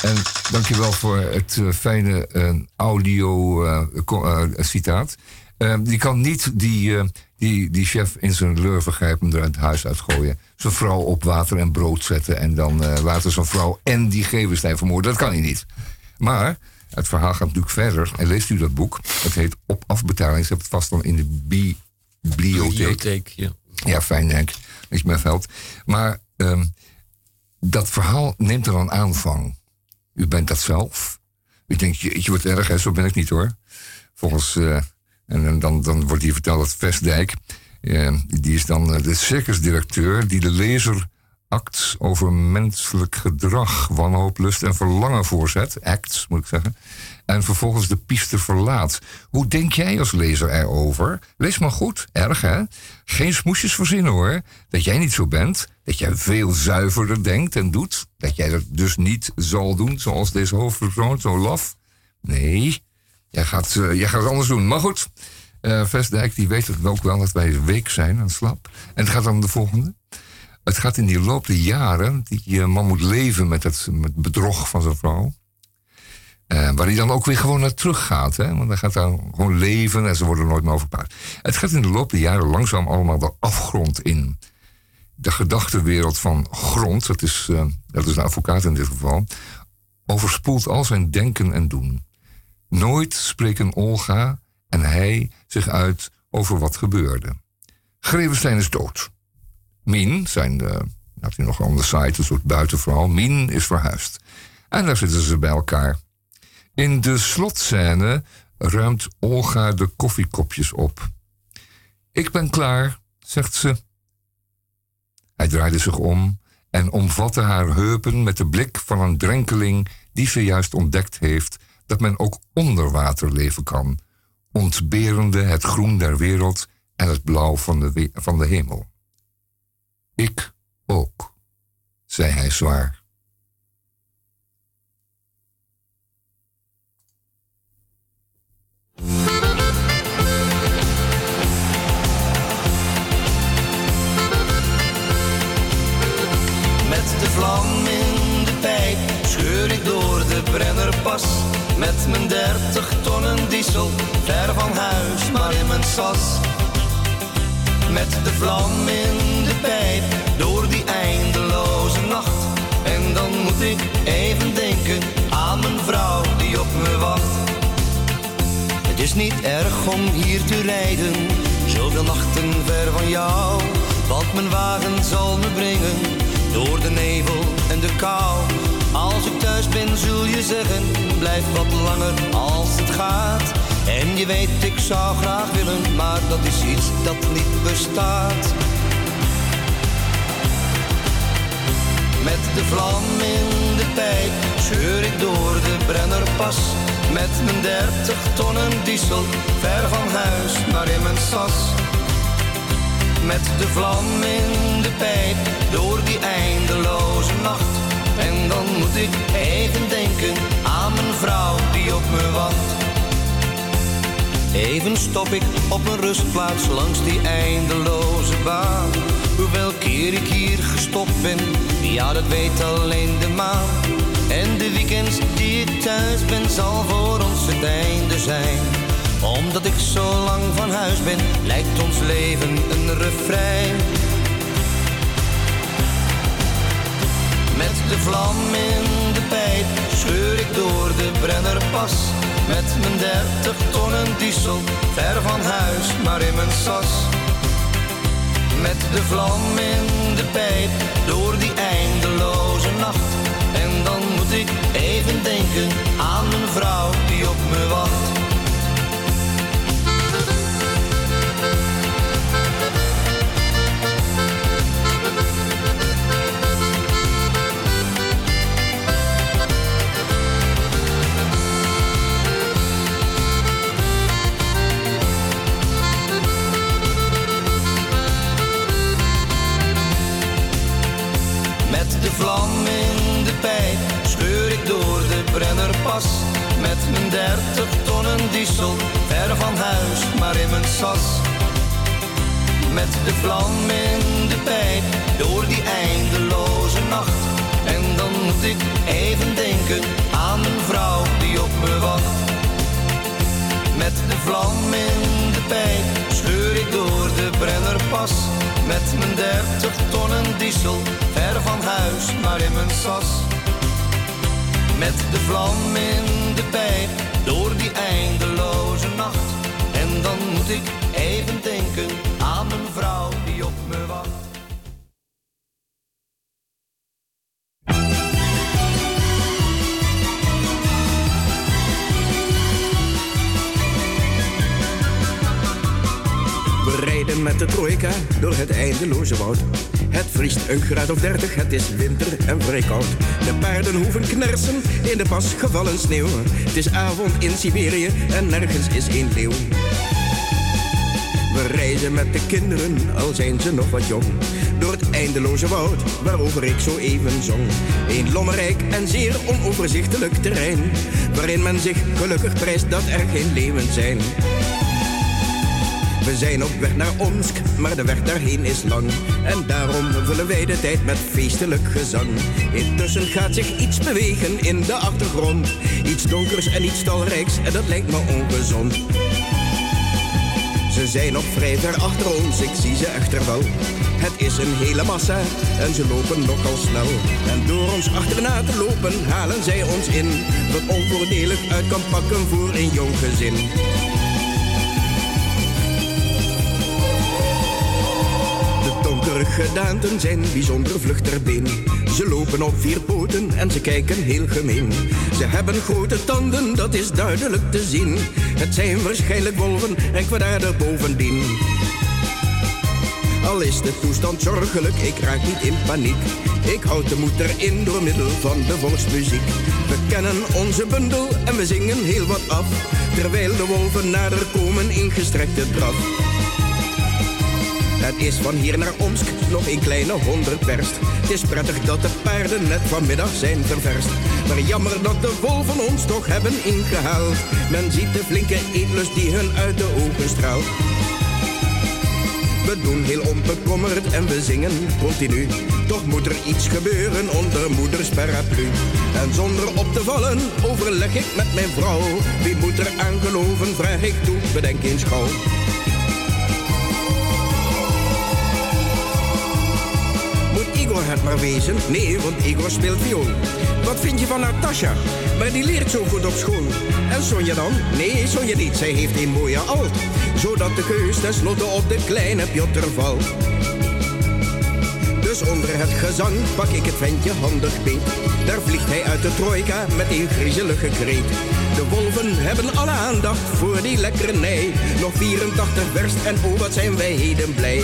En dankjewel voor het eh, fijne eh, audio eh, co- eh, citaat. Eh, die kan niet die, die, die chef in zijn lurven grijpen en er het huis uitgooien. Zijn vrouw op water en brood zetten en dan later zijn vrouw en die Gevenstein vermoorden. Dat kan hij niet. Maar het verhaal gaat natuurlijk verder. En leest u dat boek. Het heet Op afbetaling. Ze hebben het vast dan in de bi- bibliotheek. Bibliotheek, ja. Ja, fijn Henk. Dat je me helpt. Maar ehm, dat verhaal neemt er een aanvang. U bent dat zelf. U denkt, je wordt erg, hè? zo ben ik niet hoor. Volgens, eh, en dan- dan, wordt hier verteld dat Vestdijk, eh, die is dan eh, de circusdirecteur die de lezer acts over menselijk gedrag, wanhoop, lust en verlangen voorzet. Acts, moet ik zeggen. En vervolgens de piste verlaat. Hoe denk jij als lezer erover? Lees maar goed, erg hè? Geen smoesjes verzinnen hoor. Dat jij niet zo bent. Dat jij veel zuiverder denkt en doet. Dat jij dat dus niet zal doen zoals deze hoofdpersoon, zo laf. Nee, jij gaat, eh, jij gaat het anders doen. Maar goed, eh Vestdijk die weet het ook wel dat wij week zijn en slap. En het gaat dan de volgende. Het gaat in die loop der jaren, die eh, man moet leven met het met bedrog van zijn vrouw. Eh, waar hij dan ook weer gewoon naar terug gaat. Hè? Want hij gaat daar gewoon leven en ze worden nooit meer overpaard. Het gaat in de loop der jaren langzaam allemaal de afgrond in. De gedachtenwereld van grond, dat is, eh, dat is een advocaat in dit geval, overspoelt al zijn denken en doen. Nooit spreken Olga en hij zich uit over wat gebeurde. Grevenstein is dood. Mien, zijn de, had hij nog on the site, een soort buitenverhaal. Mien is verhuisd. En daar zitten ze bij elkaar. In de slotscène ruimt Olga de koffiekopjes op. Ik ben klaar, zegt ze. Hij draaide zich om en omvatte haar heupen met de blik van een drenkeling die ze juist ontdekt heeft dat men ook onder water leven kan, ontberende het groen der wereld en het blauw van de, van de hemel. Ik ook, zei hij zwaar. Met de vlam in de pijp scheur ik door de Brennerpas. Met mijn dertig tonnen diesel, ver van huis, maar in mijn sas. Met de vlam in de pijp, door die eindeloze nacht. En dan moet ik is niet erg om hier te rijden, zoveel nachten ver van jou. Want mijn wagen zal me brengen, door de nevel en de kou. Als ik thuis ben zul je zeggen, blijf wat langer als het gaat. En je weet, ik zou graag willen, maar dat is iets dat niet bestaat. Met de vlam in de pijp scheur ik door de Brennerpas. Met mijn dertig tonnen diesel, ver van huis, maar in mijn sas. Met de vlam in de pijp, door die eindeloze nacht. En dan moet ik even denken aan mijn vrouw die op me wacht. Even stop ik op een rustplaats langs die eindeloze baan. Hoeveel keer ik hier gestopt ben, ja dat weet alleen de maan. En de weekends die ik thuis ben, zal voor ons het einde zijn. Omdat ik zo lang van huis ben, lijkt ons leven een refrein. Met de vlam in de pijp scheur ik door de Brennerpas. Met mijn dertig tonnen diesel, ver van huis, maar in mijn sas. Met de vlam in de pijp, door die eindeloze nacht even denken aan mijn vrouw die op me wacht. De vlam in de pijp, door die eindeloze nacht. En dan moet ik even denken aan mijn vrouw die op me wacht. Met de vlam in de pijp scheur ik door de Brennerpas. Met mijn dertig tonnen diesel, ver van huis, maar in mijn sas. Met de vlam in de pijp, door die eindeloze nacht. En dan moet ik even denken mijn vrouw die op me wacht. We rijden met de trojka door het eindeloze woud. Het vriest een graad of dertig, het is winter en vrij koud. De paarden hoeven knersen in de pas gevallen sneeuw. Het is avond in Siberië en nergens is één leeuw. Reizen met de kinderen, al zijn ze nog wat jong. Door het eindeloze woud, waarover ik zo even zong. Een lommerrijk en zeer onoverzichtelijk terrein. Waarin men zich gelukkig prijst dat er geen leeuwen zijn. We zijn op weg naar Omsk, maar de weg daarheen is lang. En daarom vullen wij de tijd met feestelijk gezang. Intussen gaat zich iets bewegen in de achtergrond. Iets donkers en iets talrijks, en dat lijkt me ongezond. Ze zijn nog vrij ver achter ons, ik zie ze echter wel. Het is een hele massa en ze lopen nogal snel. En door ons achterna te lopen halen zij ons in. Wat onvoordelig uit kan pakken voor een jong gezin. Gedaanten zijn bijzonder vlug ter been. Ze lopen op vier poten en ze kijken heel gemeen. Ze hebben grote tanden, dat is duidelijk te zien. Het zijn waarschijnlijk wolven en kwaadaardig bovendien. Al is de toestand zorgelijk, ik raak niet in paniek. Ik houd de moed erin door middel van de volksmuziek. We kennen onze bundel en we zingen heel wat af. Terwijl de wolven nader komen in gestrekte draf. Het is van hier naar Omsk nog een kleine honderd werst. Het is prettig dat de paarden net vanmiddag zijn ververst. Maar jammer dat de wolven ons toch hebben ingehaald. Men ziet de flinke eetlust die hun uit de ogen straalt. We doen heel onbekommerd en we zingen continu. Toch moet er iets gebeuren onder moeders paraplu. En zonder op te vallen overleg ik met mijn vrouw. Wie moet er aan geloven, vraag ik toe, bedenk eens gauw. Igor het maar wezen? Nee, want Igor speelt viool. Wat vind je van Natasha? Maar die leert zo goed op school. En Sonja dan? Nee, Sonja niet. Zij heeft een mooie alt. Zodat de keus tenslotte op de kleine Piotr valt. Dus onder het gezang pak ik het ventje handig beet. Daar vliegt hij uit de trojka met een griezelige kreet. De wolven hebben alle aandacht voor die lekkernij. Nog 84 verst en oh wat zijn wij heden blij.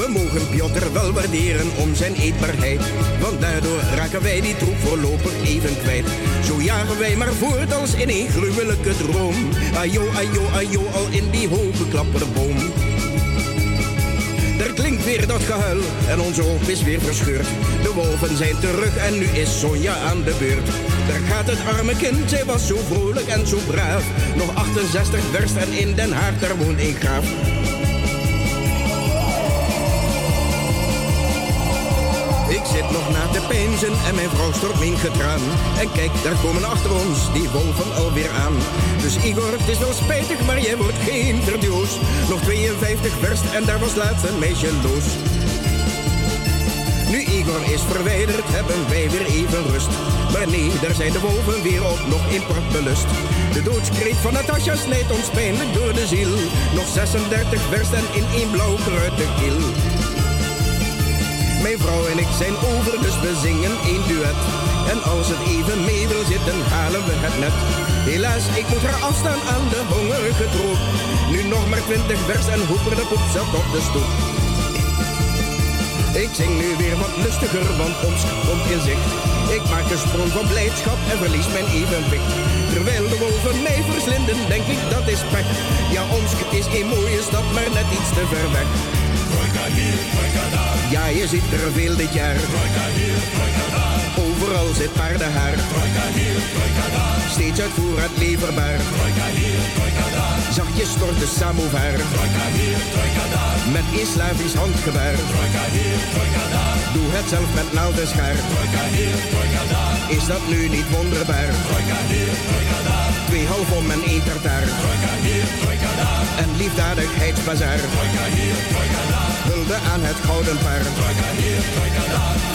We mogen Piotr wel waarderen om zijn eetbaarheid. Want daardoor raken wij die troep voorlopig even kwijt. Zo jagen wij maar voort als in een gruwelijke droom. Ajo, ajo, ajo, al in die hoge klapperboom. Er klinkt weer dat gehuil en onze hoop is weer verscheurd. De wolven zijn terug en nu is Sonja aan de beurt. Daar gaat het arme kind, zij was zo vrolijk en zo braaf. Nog 68 verst en in Den Haag, daar woont een graaf. Nog na te peinzen en mijn vrouw stort min getraan. En kijk, daar komen achter ons die wolven alweer aan. Dus Igor, het is wel spijtig, maar jij wordt geen verdioos. Nog 52 verst en daar was laatst een meisje los. Nu Igor is verwijderd, hebben wij weer even rust. Maar nee, daar zijn de wolven weer op, nog in prachtbelust. De doodskreet van Natasja snijdt ons pijnlijk door de ziel. Nog 36 verst en in één blauw de kil. Mijn vrouw en ik zijn over, dus we zingen één duet. En als het even mee wil zitten, halen we het net. Helaas, ik moet haar afstaan aan de hongerige troep. Nu nog maar twintig vers en hoeper de poep zat op de stoep. Ik zing nu weer wat lustiger, want ons komt in zicht. Ik maak een sprong van blijdschap en verlies mijn evenwicht. Terwijl de wolven mij verslinden, denk ik dat is pech. Ja, Omsk is een mooie stad, maar net iets te ver weg. Ja, je ziet er veel dit jaar. Over overal zit paardenhaar. Steeds uitvoer het leverbaar. Zachtjes stort de samovar. Met Islamisch handgebaar. Doe het zelf met naald en schaar. Is dat nu niet wonderbaar? Twee half om en één tartaar. Een liefdadigheidsbazaar. Hulde aan het gouden paar.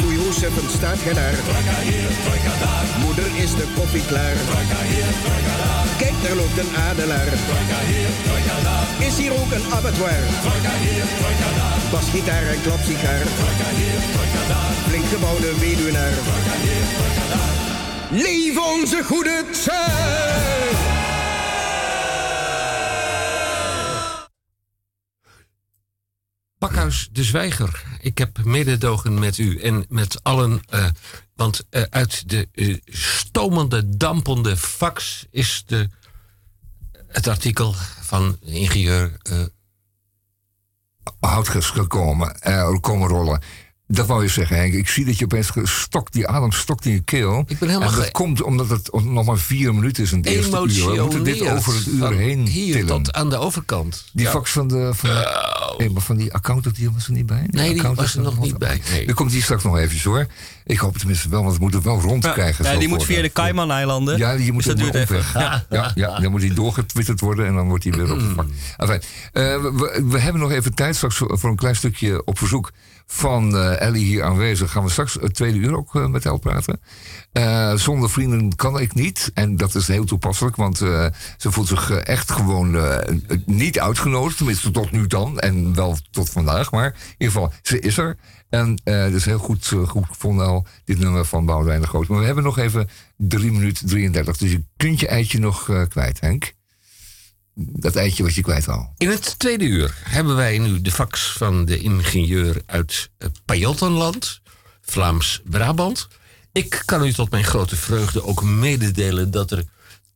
Oei, hoe suffend staat gij daar? Moeder is de koffie klaar. Kijk, daar loopt een adelaar. Is hier ook een abattoir? Basgitaar en klapsigaar. Flink gebouwde weduwnaar. Leef onze goede tijd! Pakhuis de Zwijger. Ik heb mededogen met u en met allen. eh, want eh, uit de eh, stomende, dampende fax is de, het artikel van ingenieur. eh, Houtges gekomen, komen rollen. Dat wou je zeggen, Henk. Ik zie dat je opeens stokt, die adem stokt in je keel. Ik ben helemaal en dat ge- komt omdat het nog maar vier minuten is in het eerste uur. We moeten dit over het uur heen Hier tillen. tot aan de overkant. Die Ja. fax van de. Van, maar van die accountant die was er niet bij. Nee, die accountant was er nog niet bij. Nee. Dan komt die straks nog eventjes hoor. Ik hoop het tenminste wel, want we moeten wel rondkrijgen. Ja, zo die moet via de Cayman-eilanden. Ja, die moet dus dat er duurt maar even. op weg. Ja, ja, dan moet hij doorgetwitterd worden en dan wordt hij weer opgevangen. Enfin, eh, we, we- we hebben nog even tijd straks voor, voor een klein stukje op verzoek van eh, Ellie hier aanwezig. Gaan we straks het tweede uur ook eh, met Elle praten. Eh, zonder vrienden kan ik niet. En dat is heel toepasselijk, want ze voelt zich echt gewoon niet uitgenodigd. Tenminste, tot nu dan. En wel tot vandaag. Maar in ieder geval, ze is er. En eh dat is heel goed, goed gevonden al, dit nummer van Boudewijn de Groot. Maar we hebben nog even 3 minuten 33. Dus je kunt je eitje nog kwijt, Henk. Dat eitje wat je kwijt al. In het tweede uur hebben wij nu de fax van de ingenieur uit eh, Pajottenland, Vlaams-Brabant. Ik kan u tot mijn grote vreugde ook mededelen dat er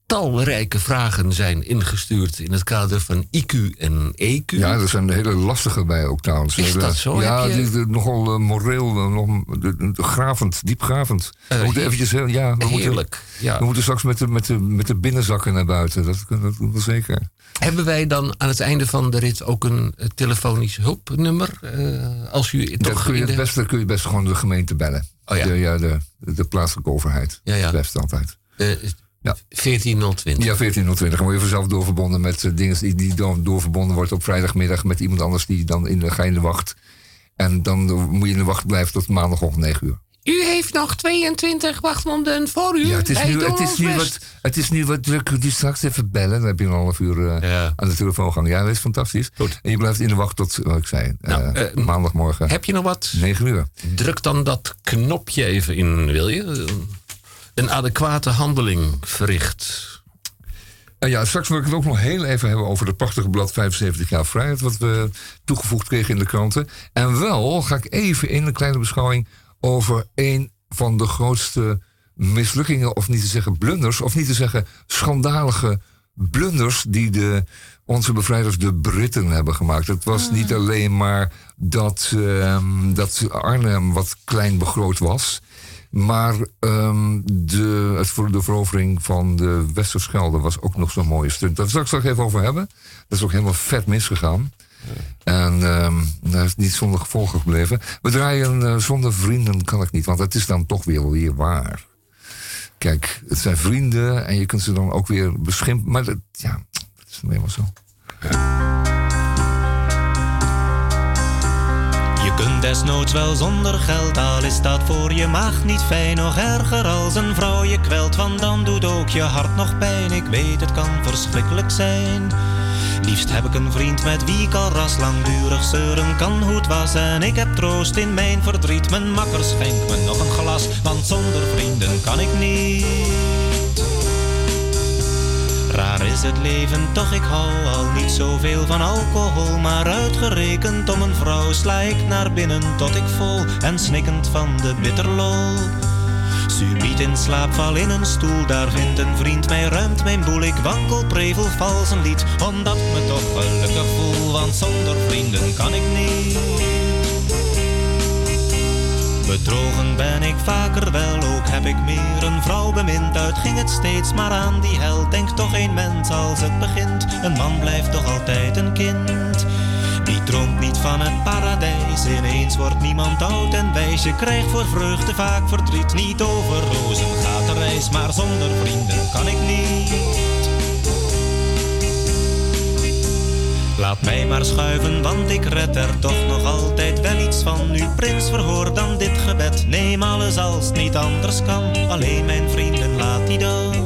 talrijke vragen zijn ingestuurd in het kader van IQ en EQ. Ja, er zijn hele lastige bij ook trouwens. Is dat zo? Ja, je- die- die- nogal eh, moreel, eh, nog, gravend, diepgravend. we Eh, moeten eventjes, ja, we moeten, Heerlijk. Ja. we moeten straks met de, met, de, met de binnenzakken naar buiten. Dat, dat doen we zeker. Hebben wij dan aan het einde van de rit ook een telefonisch hulpnummer? als u Dat toch kun je het beste kun je best gewoon de gemeente bellen. Oh ja. De, ja, de, de plaatselijke overheid. Ja, ja. Beste altijd. Eh, Ja. 14020. Ja, 1420. Dan word je vanzelf doorverbonden met eh, dingen die, die dan doorverbonden wordt op vrijdagmiddag met iemand anders die dan in de, ga in de wacht. En dan eh, moet je in de wacht blijven tot maandagochtend 9 uur. U heeft nog 22 wachtmonden voor u. Ja, het is, nu, het, is nu wat, het is nu wat druk. Die straks even bellen. Dan heb je een half uur eh, Ja. aan de telefoon gaan. Ja, dat is fantastisch. Goed. En je blijft in de wacht tot, wat ik zei, eh, Nou, eh, maandagmorgen Heb je nog wat? 9 uur. Druk dan dat knopje even in, wil je? Een adequate handeling verricht. En ja, straks wil ik het ook nog heel even hebben over het prachtige blad 75 jaar vrijheid. Wat we toegevoegd kregen in de kranten. En wel ga ik even in een kleine beschouwing over een van de grootste mislukkingen, of niet te zeggen blunders, of niet te zeggen schandalige blunders die de, onze bevrijders, de Britten, hebben gemaakt. Het was niet alleen maar dat, ehm, dat Arnhem wat klein begroot was. Maar ehm, de, het, voor de verovering van de Westerschelde was ook nog zo'n mooie stunt. Daar zal ik straks even over hebben. Dat is ook helemaal vet misgegaan. En ehm dat is niet zonder gevolgen gebleven. We draaien eh, zonder vrienden kan ik niet, want het is dan toch weer, weer waar. Kijk, het zijn vrienden en je kunt ze dan ook weer beschimpen. Maar dat, ja, dat is nou eenmaal zo. Je kunt desnoods wel zonder geld, al is dat voor je maag niet fijn. Nog erger als een vrouw je kwelt, want dan doet ook je hart nog pijn. Ik weet, het kan verschrikkelijk zijn. Liefst heb ik een vriend met wie ik al ras langdurig zeuren kan hoe het was. En ik heb troost in mijn verdriet. Mijn makker schenkt me nog een glas, want zonder vrienden kan ik niet. Raar is het leven, toch ik hou al niet zoveel van alcohol. Maar uitgerekend om een vrouw sla ik naar binnen tot ik vol en snikkend van de bitterlol. Subiet in slaap val in een stoel, daar vindt een vriend mij, ruimt mijn boel. Ik wankel, prevel, vals een lied, omdat me toch gelukkig voel. Want zonder vrienden kan ik niet. Bedrogen ben ik vaker wel, ook heb ik meer een vrouw bemind. Uit ging het steeds maar aan die held. Denk toch een mens als het begint. Een man blijft toch altijd een kind. Die droomt niet van het paradijs. Ineens wordt niemand oud en wijs. Je krijgt voor vreugde vaak verdriet. Niet over rozen gaat de reis, maar zonder vrienden kan ik niet. Laat mij maar schuiven, want ik red er toch nog altijd wel iets van. Nu, prins, verhoor dan dit gebed. Neem alles als niet anders kan. Alleen mijn vrienden, laat die dan.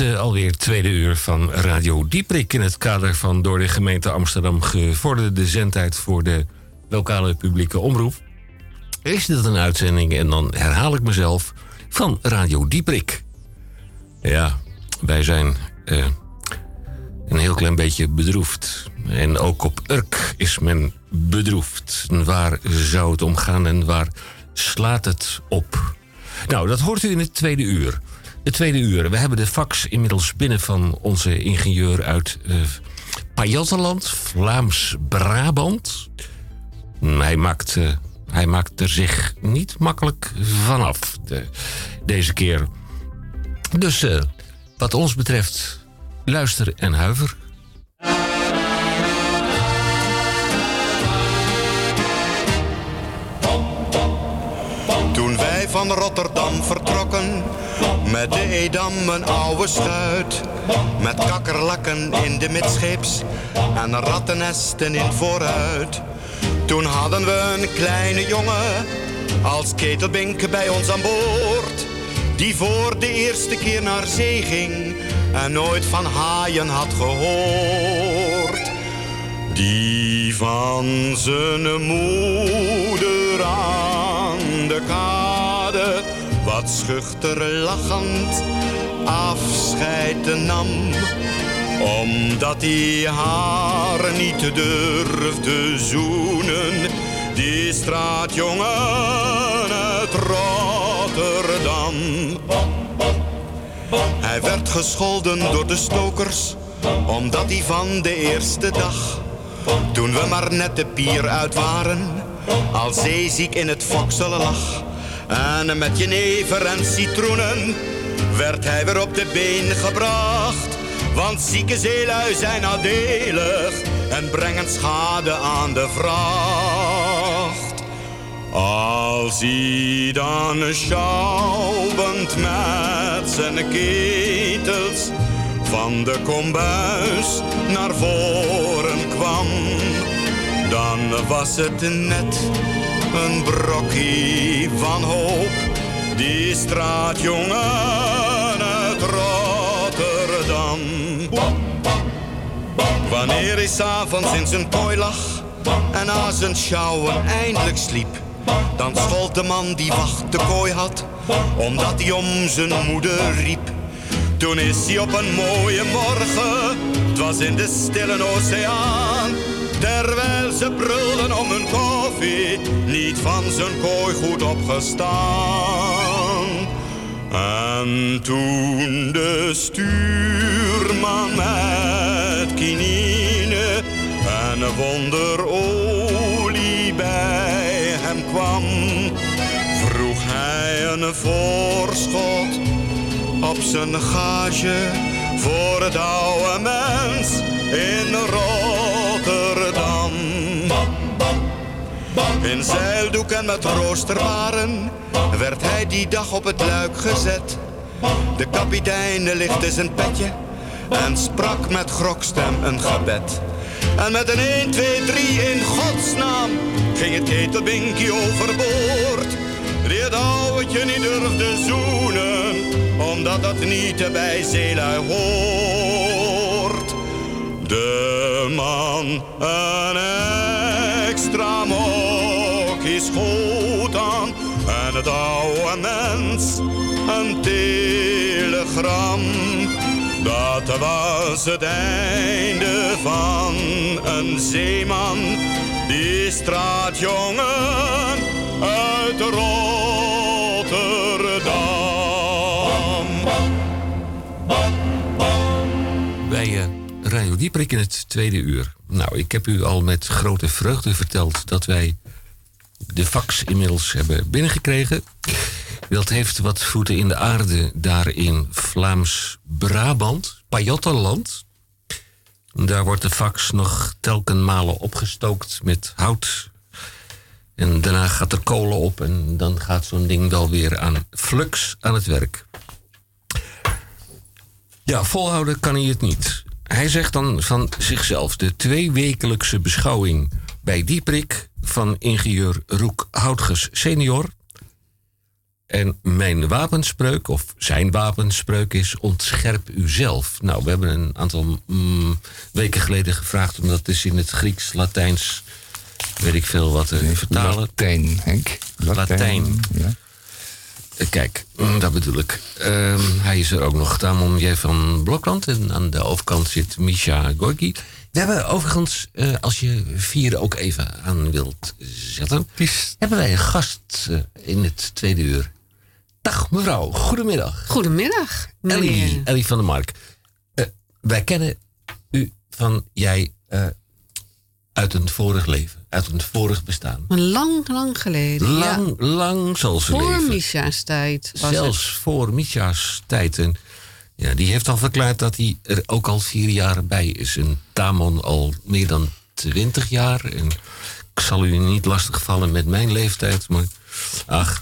Eh, alweer tweede uur van Radio Dieprik in het kader van door de gemeente Amsterdam gevorderde zendtijd voor de lokale publieke omroep. Is dit een uitzending en dan herhaal ik mezelf van Radio Dieprik. Ja, wij zijn eh, een heel klein beetje bedroefd. En ook op Urk is men bedroefd. Waar zou het om gaan en waar slaat het op? Nou, dat hoort u in het tweede uur. De tweede uur. We hebben de fax inmiddels binnen van onze ingenieur uit Pajottenland, Vlaams-Brabant. Hij maakt, eh, hij maakt er zich niet makkelijk vanaf de, deze keer. Dus eh, wat ons betreft, luister en huiver. Toen wij van Rotterdam vertrokken, met de Edam een oude schuit. Met kakkerlakken in de midscheeps en rattennesten in vooruit. Toen hadden we een kleine jongen als ketelbink bij ons aan boord. Die voor de eerste keer naar zee ging en nooit van haaien had gehoord. Die van zijn moeder aan de wat schuchter lachend afscheid nam. Omdat hij haar niet durfde zoenen, die straatjongen uit Rotterdam. Hij werd gescholden door de stokers, omdat hij van de eerste dag, toen we maar net de pier uit waren, al zeeziek in het fokselen lag. En met jenever en citroenen werd hij weer op de been gebracht. Want zieke zeelui zijn nadelig en brengen schade aan de vracht. Als hij dan schouwend met zijn ketels van de kombuis naar voren kwam, dan was het net een brokkie van hoop. Die straatjongen uit Rotterdam. Wanneer hij s'avonds in zijn kooi lag en na zijn sjouwen eindelijk sliep, dan schold de man die wacht de kooi had, omdat hij om zijn moeder riep. Toen is hij op een mooie morgen, het was in de stille oceaan, terwijl ze brulden om hun koffie, niet van zijn kooi goed opgestaan. En toen de stuurman met kinine en een wonderolie bij hem kwam, vroeg hij een voorschot op zijn gage voor het oude mens in Rotterdam. In zeildoek en met roosterwaren werd hij die dag op het luik gezet. De kapitein lichtte zijn petje en sprak met grokstem een gebed. En met een 1, 2, 3 in godsnaam ging het ketelbinkie overboord. Die het ouwtje niet durfde zoenen, omdat dat niet bij zeelui hoort. De man een extra mooi schoot aan en het oude mens een telegram. Dat was het einde van een zeeman, die straatjongen uit Rotterdam. Bij eh, Radio Dieprik in het tweede uur. Nou, ik heb u al met grote vreugde verteld dat wij de fax inmiddels hebben binnengekregen. Dat heeft wat voeten in de aarde daar in Vlaams-Brabant, Pajottenland. Daar wordt de fax nog telkenmalen opgestookt met hout. En daarna gaat er kolen op en dan gaat zo'n ding wel weer aan flux aan het werk. Ja, volhouden kan hij het niet. Hij zegt dan van zichzelf de tweewekelijkse beschouwing bij Dieprik van ingenieur Roek Houtges senior. En mijn wapenspreuk, of zijn wapenspreuk is ontscherp uzelf. Nou, we hebben een aantal mm, weken geleden gevraagd om dat is in het Grieks, Latijns, weet ik veel wat te vertalen. Latijn, Henk. Latijn. Ja. Eh, Kijk, mm, dat bedoel ik. Ehm, hij is er ook nog. Tamon J. van Blokland. En aan de overkant zit Misha Gorky. We hebben overigens, eh, als je vier ook even aan wilt zetten... hebben wij een gast eh, in het tweede uur. Dag mevrouw, goedemiddag. Goedemiddag, meneer. Ellie, Ellie van der Mark. Eh, wij kennen u van jij eh, uit een vorig leven, uit een vorig bestaan. Lang, lang geleden. Lang, ja. lang zal ze Voor leven. Misha's tijd was Zelfs het. voor Misha's tijd. En ja, die heeft al verklaard dat hij er ook al vier jaar bij is. En Tamon al meer dan twintig jaar. En ik zal u niet lastigvallen met mijn leeftijd, maar ach,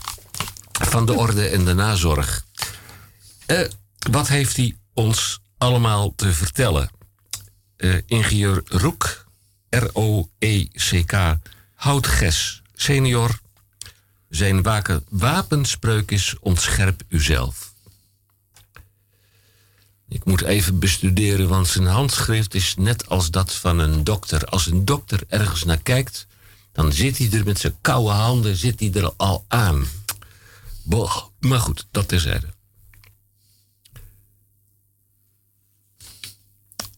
van de orde en de nazorg. Eh, wat heeft hij ons allemaal te vertellen? Eh, ingenieur Roek, R-O-E-C-K, Houtges, senior. Zijn wapenspreuk is ontscherp uzelf. Ik moet even bestuderen, want zijn handschrift is net als dat van een dokter. Als een dokter ergens naar kijkt, dan zit hij er met zijn koude handen zit hij er al aan. Boah, maar goed, dat terzijde.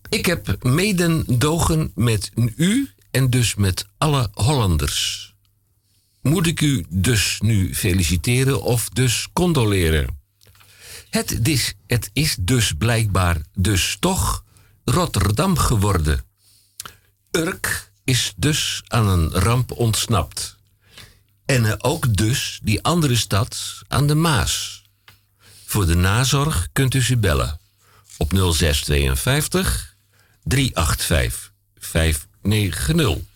Ik heb medendogen met u en dus met alle Hollanders. Moet ik u dus nu feliciteren of dus condoleren? Het is, het is dus blijkbaar dus toch Rotterdam geworden. Urk is dus aan een ramp ontsnapt. En ook dus die andere stad aan de Maas. Voor de nazorg kunt u ze bellen op 0652 385 590.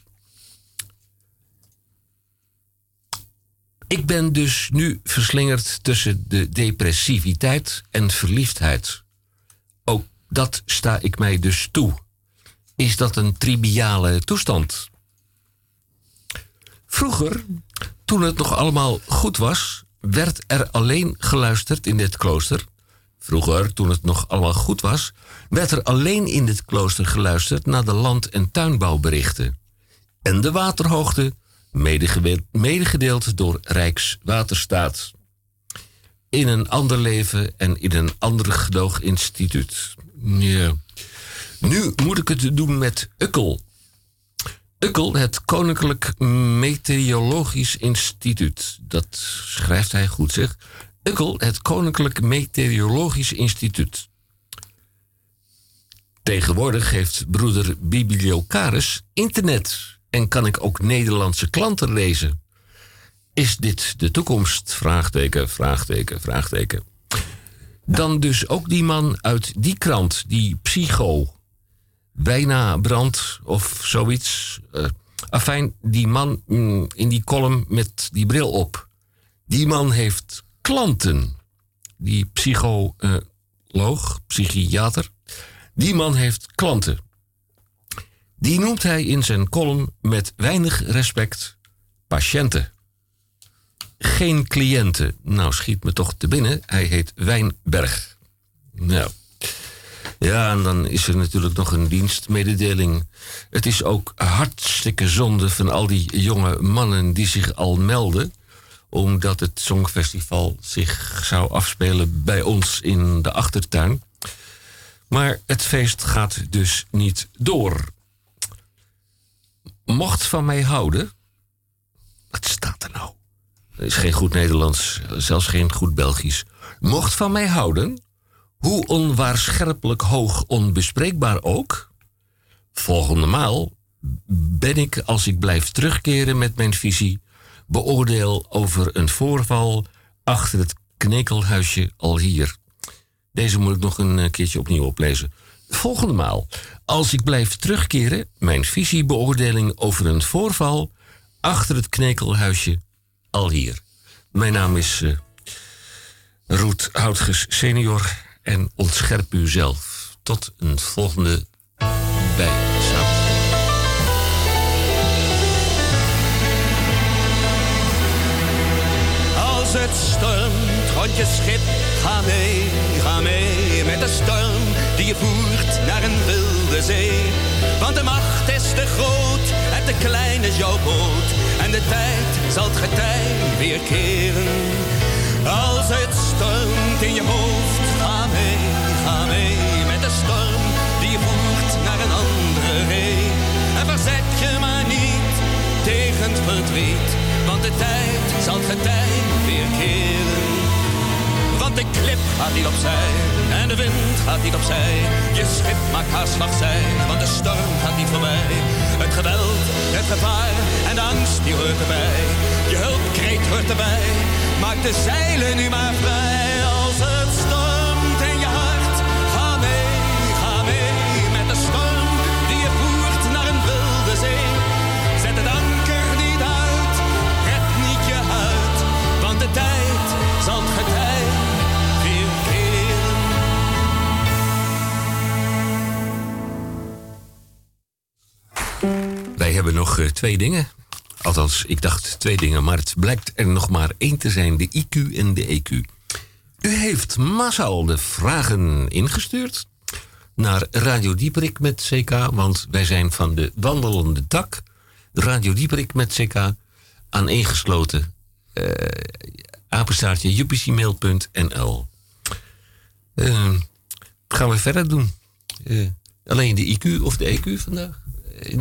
Ik ben dus nu verslingerd tussen de depressiviteit en verliefdheid. Ook dat sta ik mij dus toe. Is dat een triviale toestand? Vroeger, toen het nog allemaal goed was, werd er alleen geluisterd in dit klooster. Vroeger, toen het nog allemaal goed was, werd er alleen in dit klooster geluisterd naar de land- en tuinbouwberichten. En de waterhoogte, medegedeeld door Rijkswaterstaat. In een ander leven en in een ander gedooginstituut. Ja. Nu moet ik het doen met Ukkel. Ukkel, het Koninklijk Meteorologisch Instituut. Dat schrijft hij goed, zeg. Ukkel, het Koninklijk Meteorologisch Instituut. Tegenwoordig heeft broeder Bibliocaris internet en kan ik ook Nederlandse klanten lezen. Is dit de toekomst? Vraagteken, vraagteken, vraagteken. Dan dus ook die man uit die krant, die psycho. Bijna brand of zoiets. Eh, afijn, die man mm, in die column met die bril op. Die man heeft klanten. Die psycholoog, psychiater. Die man heeft klanten. Die noemt hij in zijn column met weinig respect patiënten. Geen cliënten. Nou, schiet me toch te binnen. Hij heet Wijnberg. Nou. Ja, en dan is er natuurlijk nog een dienstmededeling. Het is ook hartstikke zonde van al die jonge mannen die zich al melden. Omdat het Songfestival zich zou afspelen bij ons in de achtertuin. Maar het feest gaat dus niet door. Mocht van mij houden. Wat staat er nou? Dat is geen goed Nederlands, zelfs geen goed Belgisch. Mocht van mij houden, hoe onwaarscherpelijk hoog onbespreekbaar ook. Volgende maal ben ik, als ik blijf terugkeren met mijn visie, beoordeel over een voorval achter het knekelhuisje al hier. Deze moet ik nog een eh, keertje opnieuw oplezen. Volgende maal, als ik blijf terugkeren, mijn visiebeoordeling over een voorval achter het knekelhuisje al hier. Mijn naam is eh Roet Houtges senior en ontscherp u zelf. Tot een volgende bij. Als het stormt, rond je schip, ga mee, ga mee met de storm die je voert naar een Want de macht is te groot en te klein is jouw boot. En de tijd zal het getij weer keren. Als het stormt in je hoofd, ga mee, ga mee met de storm die voert naar een andere ree. En verzet je maar niet tegen het verdriet, want de tijd zal het getij weer keren. Want de klip gaat niet opzij en de wind gaat niet opzij. Je schip maakt haar slag zijn, want de storm gaat niet voorbij. Het geweld, het gevaar en de angst die hoort erbij. Je hulpkreet hoort erbij, maak de zeilen nu maar vrij. Hebben nog eh, twee dingen. Althans, ik dacht twee dingen, maar het blijkt er nog maar één te zijn: de IQ en de EQ. U heeft massaal de vragen ingestuurd naar Radio Dieperik met CK, want wij zijn van de wandelende dak. Radio Dieperik met CK aan ingesloten. eh apenstaartje upcmail.nl. Eh, wat gaan we verder doen? Eh, alleen de IQ of de EQ vandaag?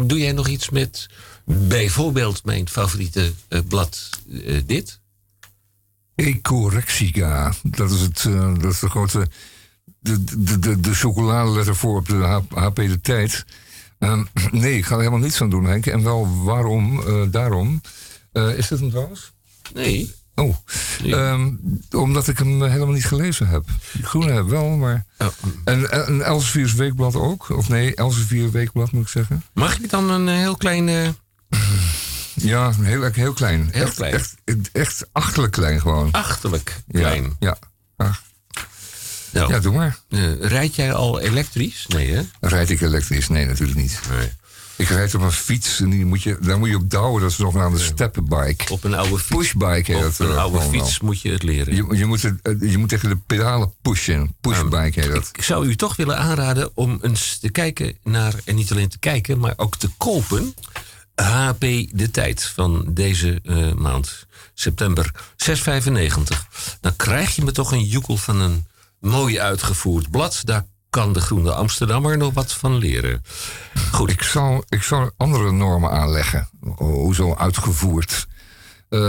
Doe jij nog iets met bijvoorbeeld mijn favoriete eh, blad, eh, dit? Ecorexica. Dat is, het, eh, dat is de grote. De, de, de, de chocoladeletter voor op de HP de tijd. Ehm, nee, ik ga er helemaal niets aan doen, Henk. En wel waarom, daarom. Is dit hem trouwens? Nee. Oh, Ehm, omdat ik hem helemaal niet gelezen heb. Groene heb wel, maar... En, en Elsevier's Weekblad ook? Of nee, Elsevier Weekblad moet ik zeggen. Mag ik dan een eh, heel klein... eh, Ja, heel, heel klein. Heel echt, klein. Echt, echt achterlijk klein gewoon. Achterlijk Ja, klein. Ja. Ach. Nou, Ja, doe maar. eh, rijd jij al elektrisch? Nee, hè? Rijd ik elektrisch? Nee, natuurlijk niet. Ik rijd op een fiets en die moet je, daar moet je op douwen. Dat is nog aan de steppenbike. Op een oude fiets. Pushbike heet Op dat. een eh, oude fiets moet je het leren. Je, je, moet het, eh, je moet tegen de pedalen pushen. Pushbike heet dat. Ik zou u toch willen aanraden om eens te kijken naar, en niet alleen te kijken, maar ook te kopen. HP De Tijd van deze eh, maand, september, 6,95. Dan krijg je me toch een joekel van een mooi uitgevoerd blad. Daar kan de Groene Amsterdammer nog wat van leren. Goed. Ik zal, ik zal andere normen aanleggen. Hoezo uitgevoerd? Eh,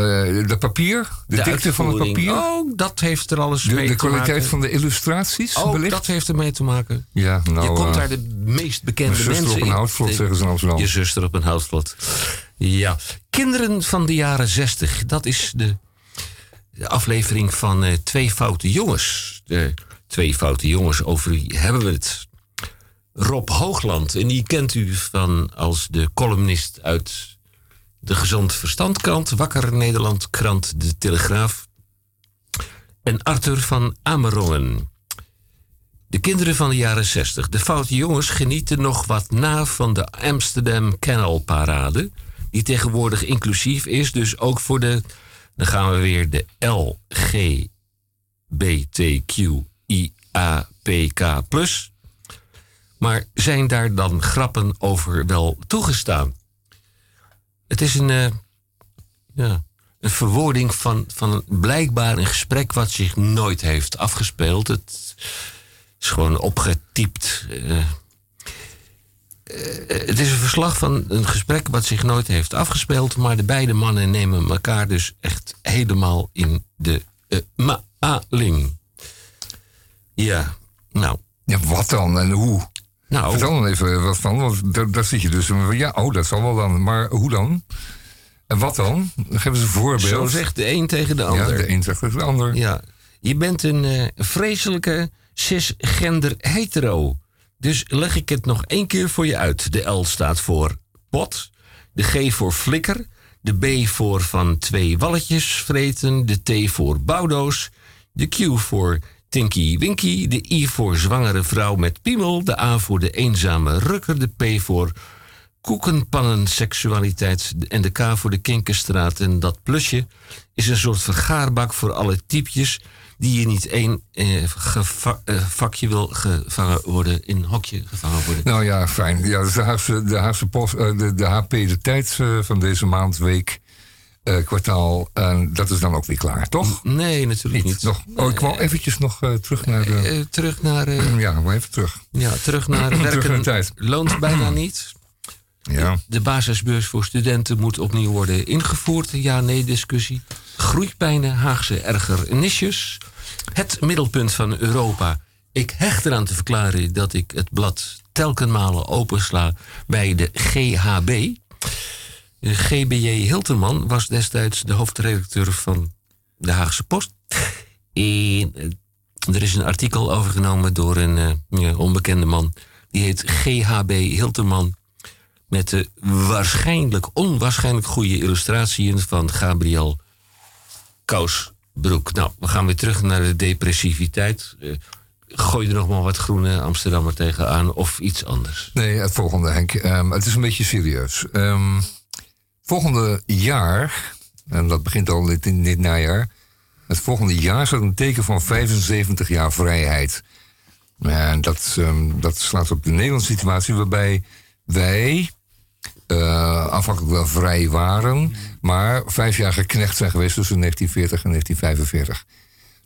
de papier, de, dikte van het papier. Oh, dat heeft er alles de mee de te kwaliteit maken. van de illustraties. Oh, wellicht? dat heeft ermee te maken. Ja, nou, je komt eh, daar de meest bekende mijn zuster mensen op een in. houtvlot, De- zeggen ze in Amsterdam. Je zuster op een houtvlot. Ja. Kinderen van de jaren zestig. Dat is de, de aflevering van eh, Twee Foute Jongens. De Twee Foute Jongens, over wie hebben we het? Rob Hoogland. En die kent u van als de columnist uit de Gezond Verstandkrant, Wakker Nederland krant De Telegraaf. En Arthur van Amerongen. De kinderen van de jaren 60. De foute jongens genieten nog wat na van de Amsterdam Canal Parade. Die tegenwoordig inclusief is, dus ook voor de. Dan gaan we weer de LGBTQIAPK. Maar zijn daar dan grappen over wel toegestaan? Het is een, eh, ja, een verwoording van, van blijkbaar een gesprek wat zich nooit heeft afgespeeld. Het is gewoon opgetypt. eh. Eh, het is een verslag van een gesprek wat zich nooit heeft afgespeeld. Maar de beide mannen nemen elkaar dus echt helemaal in de maling. Ja, nou. Ja, wat dan en hoe? Nou. Vertel dan even wat van, want daar, daar zit je dus. Ja, oh, dat zal wel dan. Maar hoe dan? En wat dan? Geef eens een voorbeeld. Zo zegt de een tegen de ander. Ja, de een zegt tegen de ander. Ja, je bent een eh, vreselijke cisgender hetero. Dus leg ik het nog één keer voor je uit. De L staat voor pot, de G voor flikker, de B voor van twee walletjes vreten, de T voor bouwdoos, de Q voor Tinky Winky, de I voor zwangere vrouw met piemel, de A voor de eenzame rukker, de P voor koekenpannen seksualiteit en de K voor de kinkerstraat. En dat plusje is een soort vergaarbak voor alle typjes die je niet één eh, eh, vakje wil gevangen worden, in hokje gevangen worden. Nou ja, fijn. Ja, de Haagse post, eh, de, de HP de tijd eh, van deze maand, week, eh, kwartaal. En dat is dan ook weer klaar, toch? Nee, natuurlijk niet. Nog, oh, ik wou eventjes nog eh, terug naar de... Eh, terug naar... ja, maar even terug. Ja, terug naar Terug werken naar de tijd. loont bijna niet. Ja. De basisbeurs voor studenten moet opnieuw worden ingevoerd. Ja-nee discussie. Groeipijnen, Haagse ergernisjes. Het middelpunt van Europa. Ik hecht eraan te verklaren dat ik het blad telkenmalen opensla bij de GHB. GBJ Hilterman was destijds de hoofdredacteur van de Haagse Post. En eh, er is een artikel overgenomen door een eh, onbekende man. Die heet GHB Hilterman. Met de waarschijnlijk, onwaarschijnlijk goede illustratiën van Gabriel Kousbroek. Nou, we gaan weer terug naar de depressiviteit. Eh, gooi er nog maar wat groene Amsterdammer tegenaan of iets anders. Nee, het volgende, Henk. Ehm, het is een beetje serieus. Ehm, volgende jaar, en dat begint al dit, in dit najaar. Het volgende jaar staat een teken van 75 jaar vrijheid. En dat, ehm, dat slaat op de Nederlandse situatie waarbij wij eh, afhankelijk wel vrij waren, maar vijf jaar geknecht zijn geweest tussen 1940 en 1945.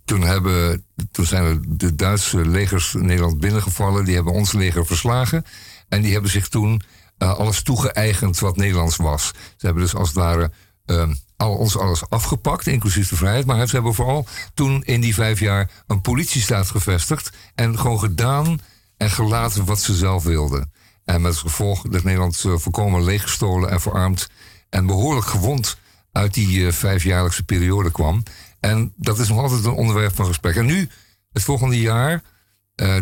Toen, hebben, toen zijn de Duitse legers Nederland binnengevallen. Die hebben ons leger verslagen. En die hebben zich toen eh, alles toegeëigend wat Nederlands was. Ze hebben dus als het ware eh, al, ons alles afgepakt, inclusief de vrijheid. Maar ze hebben vooral toen in die vijf jaar een politiestaat gevestigd. En gewoon gedaan en gelaten wat ze zelf wilden. En met als gevolg dat Nederland eh, volkomen leeggestolen en verarmd. En behoorlijk gewond uit die eh, vijfjaarlijkse periode kwam. En dat is nog altijd een onderwerp van gesprek. En nu, het volgende jaar,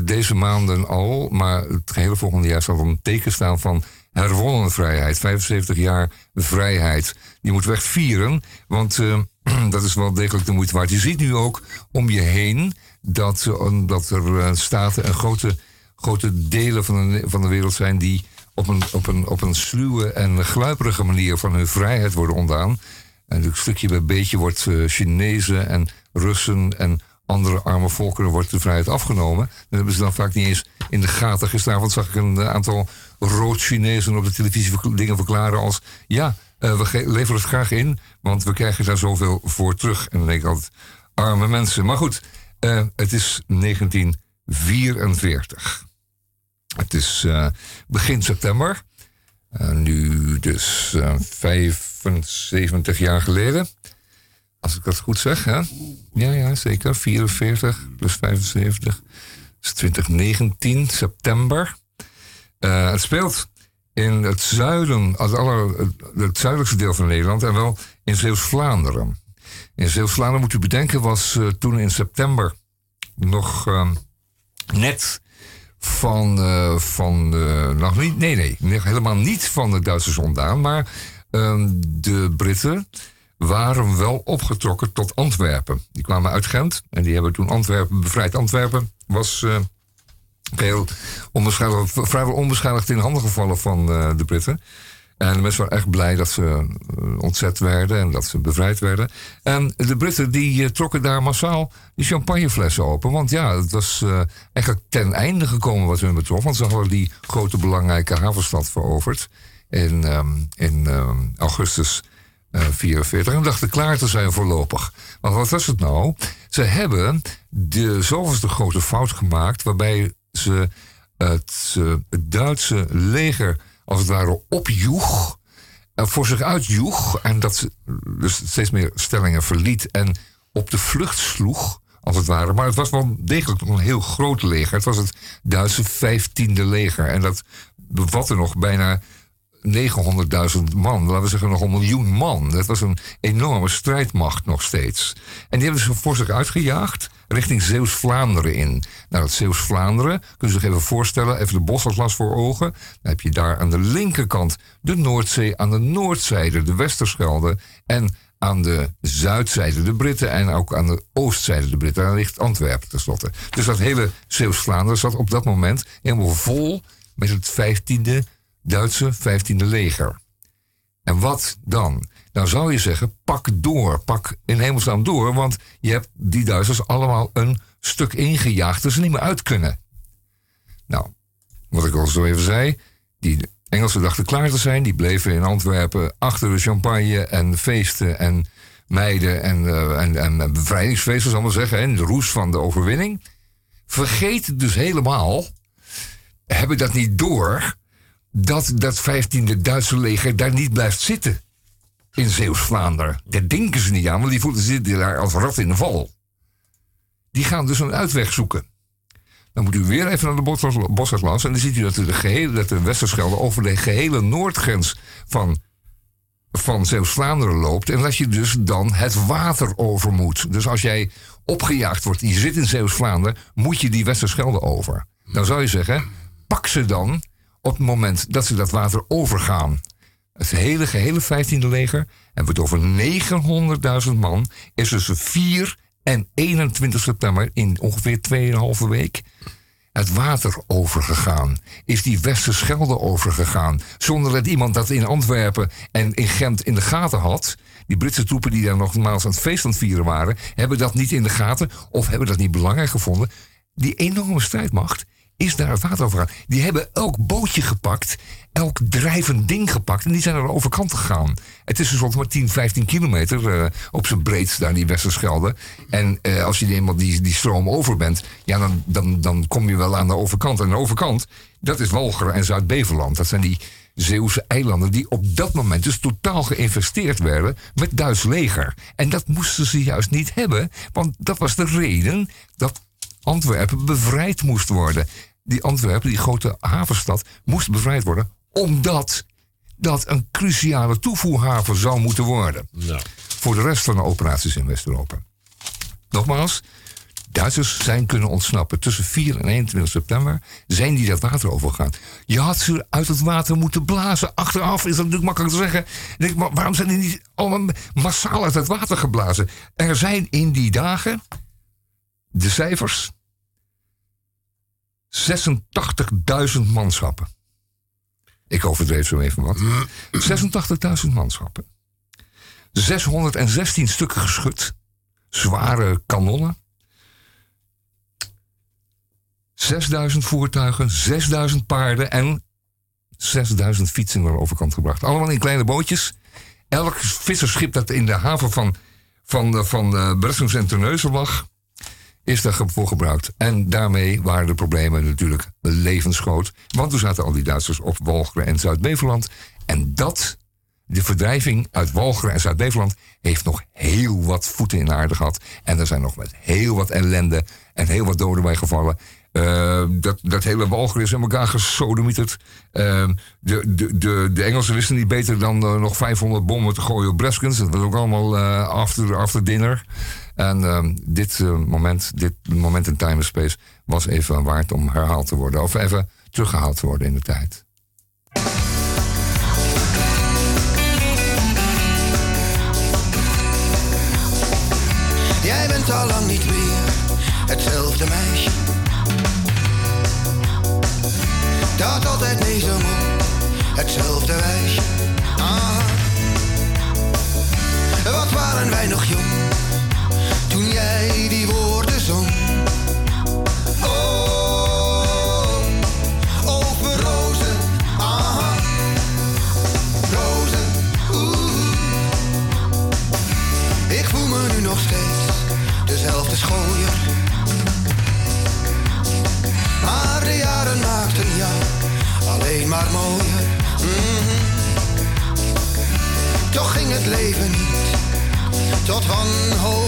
deze maanden al, maar het gehele volgende jaar zal er een teken staan van herwonnen vrijheid. 75 jaar vrijheid. Die moeten we echt vieren, want eh, dat is wel degelijk de moeite waard. Je ziet nu ook om je heen dat, eh, dat er eh, staten en grote, grote delen van de, van de wereld zijn die op een, op, een, op een sluwe en gluiperige manier van hun vrijheid worden ontdaan. En stukje bij beetje wordt eh, Chinezen en Russen en andere arme volkeren wordt de vrijheid afgenomen. Dat hebben ze dan vaak niet eens in de gaten. Gisteravond zag ik een eh, aantal rood-Chinezen op de televisie dingen verklaren als... ja, eh, we leveren het graag in, want we krijgen daar zoveel voor terug. En dan denk ik altijd, arme mensen. Maar goed, eh, het is 1944. Het is begin september. Nu dus eh, 75 jaar geleden. Als ik dat goed zeg? Ja, ja, zeker. 44 plus 75. Dat is 2019, september. Eh, het speelt in het zuiden, het, zuidelijkste deel van Nederland en wel in Zeeuws-Vlaanderen. In Zeeuws-Vlaanderen moet u bedenken, was eh, toen in september nog eh, net van, eh, van nee, nee, helemaal niet van de Duitsers ontdaan, maar ehm, de Britten waren wel opgetrokken tot Antwerpen. Die kwamen uit Gent en die hebben toen Antwerpen bevrijd. Antwerpen was heel onbeschadigd, vrijwel onbeschadigd in handen gevallen van eh, de Britten. En mensen waren echt blij dat ze eh, ontzet werden en dat ze bevrijd werden. En de Britten die trokken daar massaal die champagneflessen open. Want ja, het was eh, eigenlijk ten einde gekomen wat hun betrof. Want ze hadden die grote belangrijke havenstad veroverd in, ehm, in ehm, augustus 44. En dachten klaar te zijn voorlopig. Maar wat was het nou? Ze hebben de zoveelste grote fout gemaakt waarbij ze het, eh, Duitse leger als het ware opjoeg. en voor zich uitjoeg. En dat dus steeds meer stellingen verliet. En op de vlucht sloeg, als het ware. Maar het was wel degelijk een heel groot leger. Het was het Duitse vijftiende leger. En dat bevatte nog bijna 900.000 man, laten we zeggen nog een miljoen man. Dat was een enorme strijdmacht nog steeds. En die hebben ze voor zich uitgejaagd richting Zeeuws-Vlaanderen in. Nou, dat Zeeuws-Vlaanderen, kun je zich even voorstellen, even de bosatlas voor ogen. Dan heb je daar aan de linkerkant de Noordzee, aan de noordzijde de Westerschelde en aan de zuidzijde de Britten en ook aan de oostzijde de Britten. Daar ligt Antwerpen tenslotte. Dus dat hele Zeeuws-Vlaanderen zat op dat moment helemaal vol met het 15e Duitse 15e leger. En wat dan? Nou zou je zeggen, pak door, pak in hemelsnaam door, want je hebt die Duitsers allemaal een stuk ingejaagd dat ze niet meer uit kunnen. Nou, wat ik al zo even zei, die Engelsen dachten klaar te zijn, die bleven in Antwerpen achter de champagne en feesten en meiden en, eh, en, en bevrijdingsfeesten, zal ik maar zeggen, en de roes van de overwinning. Vergeet dus helemaal, hebben dat niet door, dat dat 15e Duitse leger daar niet blijft zitten. In Zeeuws-Vlaanderen. Daar denken ze niet aan, want die voelen zitten daar als rat in de val. Die gaan dus een uitweg zoeken. Dan moet u weer even naar de Bos- Bosatlas. En dan ziet u dat de, gehele, dat de Westerschelde over de gehele noordgrens van, van Zeeuws-Vlaanderen loopt. En dat je dus dan het water over moet. Dus als jij opgejaagd wordt je zit in Zeeuws-Vlaanderen, moet je die Westerschelde over. Dan zou je zeggen, pak ze dan op het moment dat ze dat water overgaan. Het hele gehele 15e leger, en we over 900.000 man, is tussen 4 en 21 september in ongeveer 2,5 week het water overgegaan. Is die Westerschelde overgegaan. Zonder dat iemand dat in Antwerpen en in Gent in de gaten had. Die Britse troepen die daar nogmaals aan het feest aan het vieren waren, hebben dat niet in de gaten of hebben dat niet belangrijk gevonden. Die enorme strijdmacht is daar het water overgegaan. Die hebben elk bootje gepakt, elk drijvend ding gepakt en die zijn naar de overkant gegaan. Het is dus maar 10, 15 kilometer eh, op zijn breedst daar die Westerschelde. En eh, als je eenmaal die, die stroom over bent, ja, dan, dan, dan kom je wel aan de overkant. En de overkant, dat is Walcheren en Zuid-Beveland. Dat zijn die Zeeuwse eilanden die op dat moment dus totaal geïnvesteerd werden met Duits leger. En dat moesten ze juist niet hebben, want dat was de reden dat Antwerpen bevrijd moest worden. Die Antwerpen, die grote havenstad, moest bevrijd worden omdat dat een cruciale toevoerhaven zou moeten worden. Voor de rest van de operaties in West-Europa. Nogmaals, Duitsers zijn kunnen ontsnappen. Tussen 4 en 21 september zijn die dat water overgegaan. Je had ze uit het water moeten blazen. Achteraf is dat natuurlijk makkelijk te zeggen. Ik Denk, maar waarom zijn die niet allemaal massaal uit het water geblazen? Er zijn in die dagen, de cijfers, 86.000 manschappen. Ik overdreef zo even wat. 86.000 manschappen. 616 stukken geschut. Zware kanonnen. 6000 voertuigen, 6000 paarden en 6000 fietsen naar de overkant gebracht. Allemaal in kleine bootjes. Elk visserschip dat in de haven van, van, van uh, Bressums en Terneuzen lag, is daarvoor gebruikt. En daarmee waren de problemen natuurlijk levensgroot. Want toen zaten al die Duitsers op Walcheren en Zuid-Beveland. En dat, de verdrijving uit Walcheren en Zuid-Beveland... heeft nog heel wat voeten in de aarde gehad. En er zijn nog met heel wat ellende en heel wat doden bij gevallen. Uh, dat, dat hele Walcheren is in elkaar gesodemieterd. Uh, de, de, de, Engelsen wisten niet beter dan uh, nog 500 bommen te gooien op Breskens. Dat was ook allemaal uh, after, after dinner. En uh, dit moment, dit moment in time space was even waard om herhaald te worden. Of even teruggehaald te worden in de tijd. Jij bent al lang niet meer hetzelfde meisje. Dat altijd mee zo hetzelfde wijsje. Ah. Wat waren wij nog jong toen jij die woorden zong? Oh, over rozen, aha, rozen, oeh. Ik voel me nu nog steeds dezelfde schooier. Maar de jaren maakten jou alleen maar mooier. Mhm. Toch ging het leven niet tot wanhoop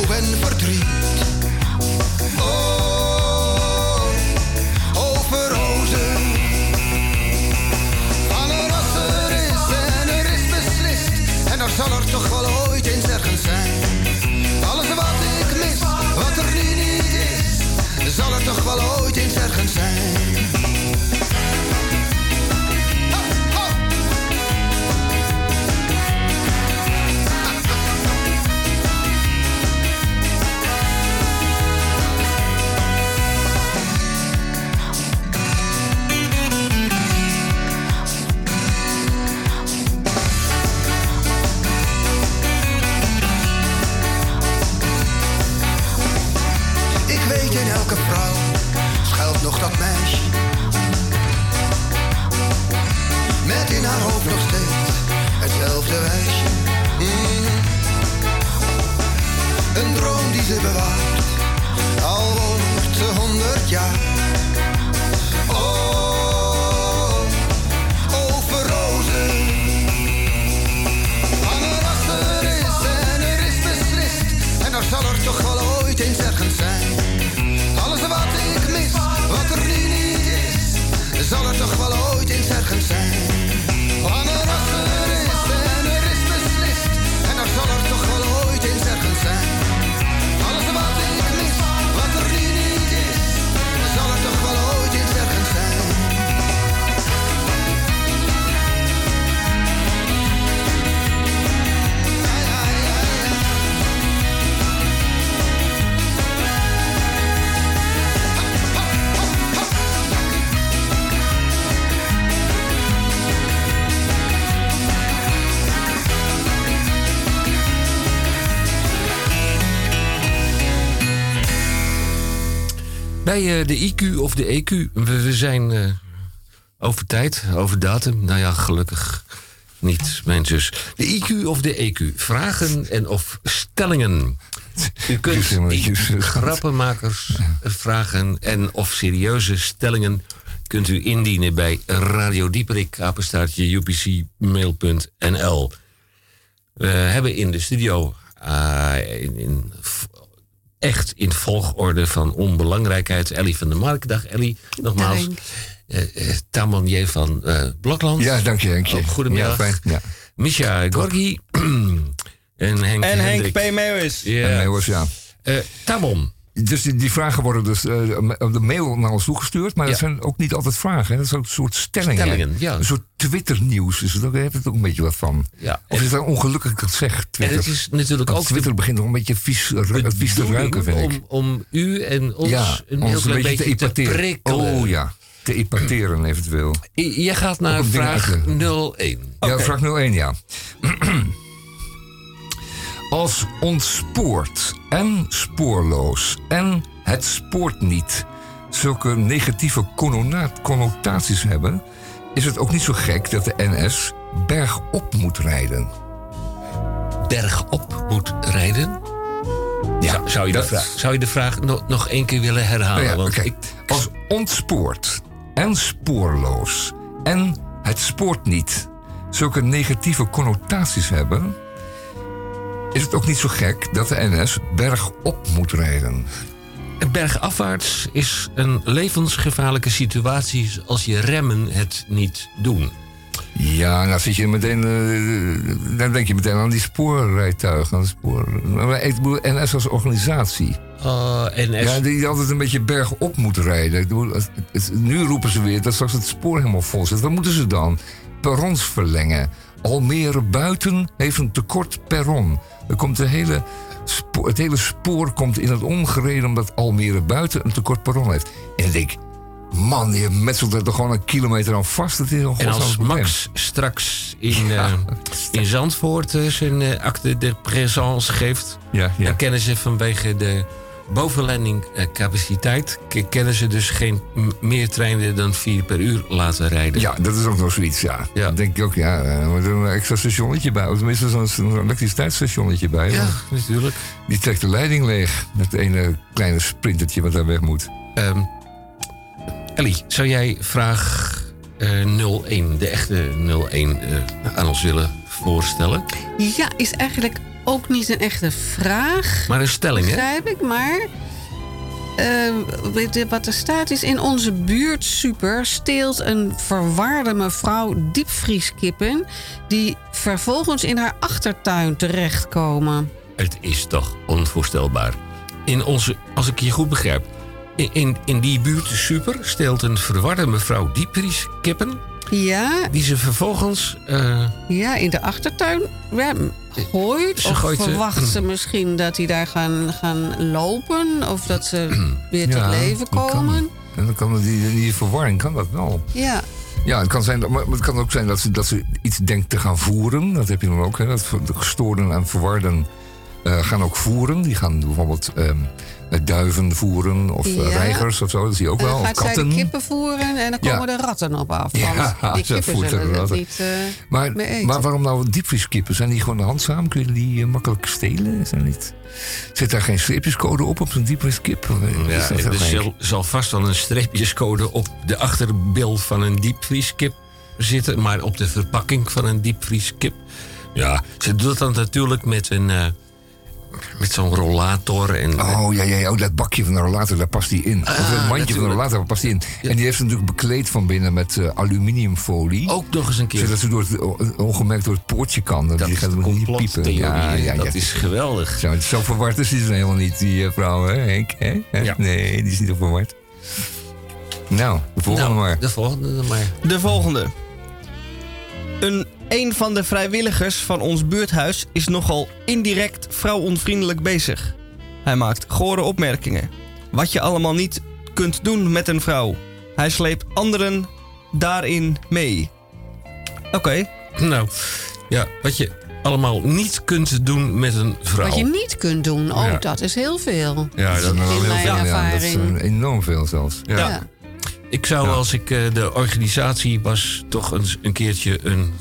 Bij eh, de IQ of de EQ, we, zijn eh, over tijd, over datum. Nou ja, gelukkig niet, mijn zus. De IQ of de EQ, vragen en of stellingen. U kunt grappenmakers vragen en of serieuze stellingen kunt u indienen bij Radio Dieperik, apenstaartje upcmail.nl. We hebben in de studio eh, in, in echt in volgorde van onbelangrijkheid. Ellie van der Mark. Dag Ellie, nogmaals. Dank. Eh, eh, Tamanier van eh Blokland. Ja, dank je, Henk. Ook goedemiddag. Ja, fijn. Ja. Misha Gorgi. en Henk En Henk. P. Meeuwis. Ja. En Meeuwis, ja. Eh, Tamon. Dus die, die vragen worden dus eh, op de mail naar ons toegestuurd. Maar dat zijn ook niet altijd vragen. Hè. Dat zijn ook een soort stellingen. Een soort Twitter-nieuws. Dus daar heeft het ook een beetje wat van. Ja. Of is dat ongelukkig gezegd, Twitter? En het is natuurlijk Want ook Twitter begint nog een beetje vies, ru- vies te ruiken, vind ik. om, om u en ons een heel klein beetje, te, epateren. prikkelen. Oh ja, te epateren eventueel. Je gaat naar vraag uit te- 01. Ja, vraag 01, ja. Als ontspoord en spoorloos en het spoort niet zulke negatieve connotaties hebben, is het ook niet zo gek dat de NS bergop moet rijden. Bergop moet rijden? Ja, zou, zou je de dat- vraag, zou je de vraag nog, nog één keer willen herhalen? Nou ja, Want oké. ik, Als ontspoord en spoorloos en het spoort niet zulke negatieve connotaties hebben, is het ook niet zo gek dat de NS bergop moet rijden. bergafwaarts is een levensgevaarlijke situatie als je remmen het niet doen. Ja, nou zit je meteen, eh, dan denk je meteen aan die spoorrijtuigen. Aan de spoor, ik bedoel, NS als organisatie. Uh, NS. Ja, die altijd een beetje bergop moet rijden. Ik bedoel, het- het- nu roepen ze weer dat straks het spoor helemaal vol zit. Wat moeten ze dan? Perrons verlengen. Almere buiten heeft een tekort perron. Er komt de hele het hele spoor komt in het ongereden omdat Almere buiten een tekort perron heeft. En ik denk, Man, je metselt er toch gewoon een kilometer aan vast. Dat is een En als. Max straks in, eh, in Zandvoort eh, zijn eh, acte de présence geeft... Ja, ja. dan kennen ze vanwege de bovenlanding eh, kennen ze dus geen meer treinen dan vier per uur laten rijden. Ja, dat is ook nog zoiets, ja. Dan denk ik ook, ja, er moet er een extra stationnetje bij. Of tenminste zo'n elektriciteitsstationnetje bij. Ja, natuurlijk. Die trekt de leiding leeg. Met het ene kleine sprintertje wat daar weg moet. Ehm, Ellie, zou jij vraag eh 01, de echte 01, eh, aan ons willen voorstellen? Ja, is eigenlijk ook niet een echte vraag. Maar een stelling, hè? Begrijp ik, maar... je wat er staat is... in onze buurt super steelt een verwaarde mevrouw diepvrieskippen... die vervolgens in haar achtertuin terechtkomen. Het is toch onvoorstelbaar. In onze, als ik je goed begrijp, in, in, in die buurt super steelt een verwarde mevrouw diepries kippen. Ja, Die ze vervolgens. eh, ja in de achtertuin ja, gooit. Ze of gooit, verwacht ze misschien dat die daar gaan, gaan lopen... of dat ze weer tot Ja, leven komen. En dan kan die, die verwarring kan dat wel. Ja. Ja, het kan, zijn, dat- maar het kan ook zijn dat ze, dat ze iets denkt te gaan voeren. Dat heb je dan ook. Hè? Dat de gestoorden en verwarden eh, gaan ook voeren. Die gaan bijvoorbeeld ehm, duiven voeren of eh, Ja. reigers of zo. Dat zie je ook wel. dan Of gaat zij katten. de kippen voeren en dan Ja. komen de ratten op af. Ja, die kippen zullen het ratten. niet eh Maar, mee eten. maar waarom nou diepvrieskippen? Zijn die gewoon handzaam? Kun je die eh, makkelijk stelen? Zijn niet... Zit daar geen streepjescode op op zo'n diepvrieskip? ja, er zal, zal vast wel een streepjescode op de achterbil van een diepvrieskip zitten. Maar op de verpakking van een diepvrieskip. Ja, ze doet dat natuurlijk met een. eh, met zo'n rollator. En, Oh ja, ja, ja, oh, dat bakje van de rollator, daar past die in. of het mandje van de Ah, rollator, daar past die in. En die heeft ze natuurlijk bekleed van binnen met eh, aluminiumfolie. Ook nog eens een keer. Zodat ze door het, o- ongemerkt door het poortje kan. Dat die gaat niet piepen. Ja, ja, dat ja. is geweldig. Zo, zo verward is die dus helemaal niet, die eh, vrouw, hè, Henk? Hè? Hè? Nee, die is niet zo verward. Nou, de volgende Nou, maar. De volgende maar. De volgende. Een, een van de vrijwilligers van ons buurthuis is nogal indirect vrouwonvriendelijk bezig. Hij maakt gore opmerkingen. Wat je allemaal niet kunt doen met een vrouw. Hij sleept anderen daarin mee. Oké. Nou, ja, wat je allemaal niet kunt doen met een vrouw. Wat je niet kunt doen, oh, Ja. dat is heel veel. Ja, dat is wel heel veel, ja. Dat is eh, enorm veel zelfs. Ja. Ja. Ik zou als ik eh, de organisatie was, toch eens een keertje een,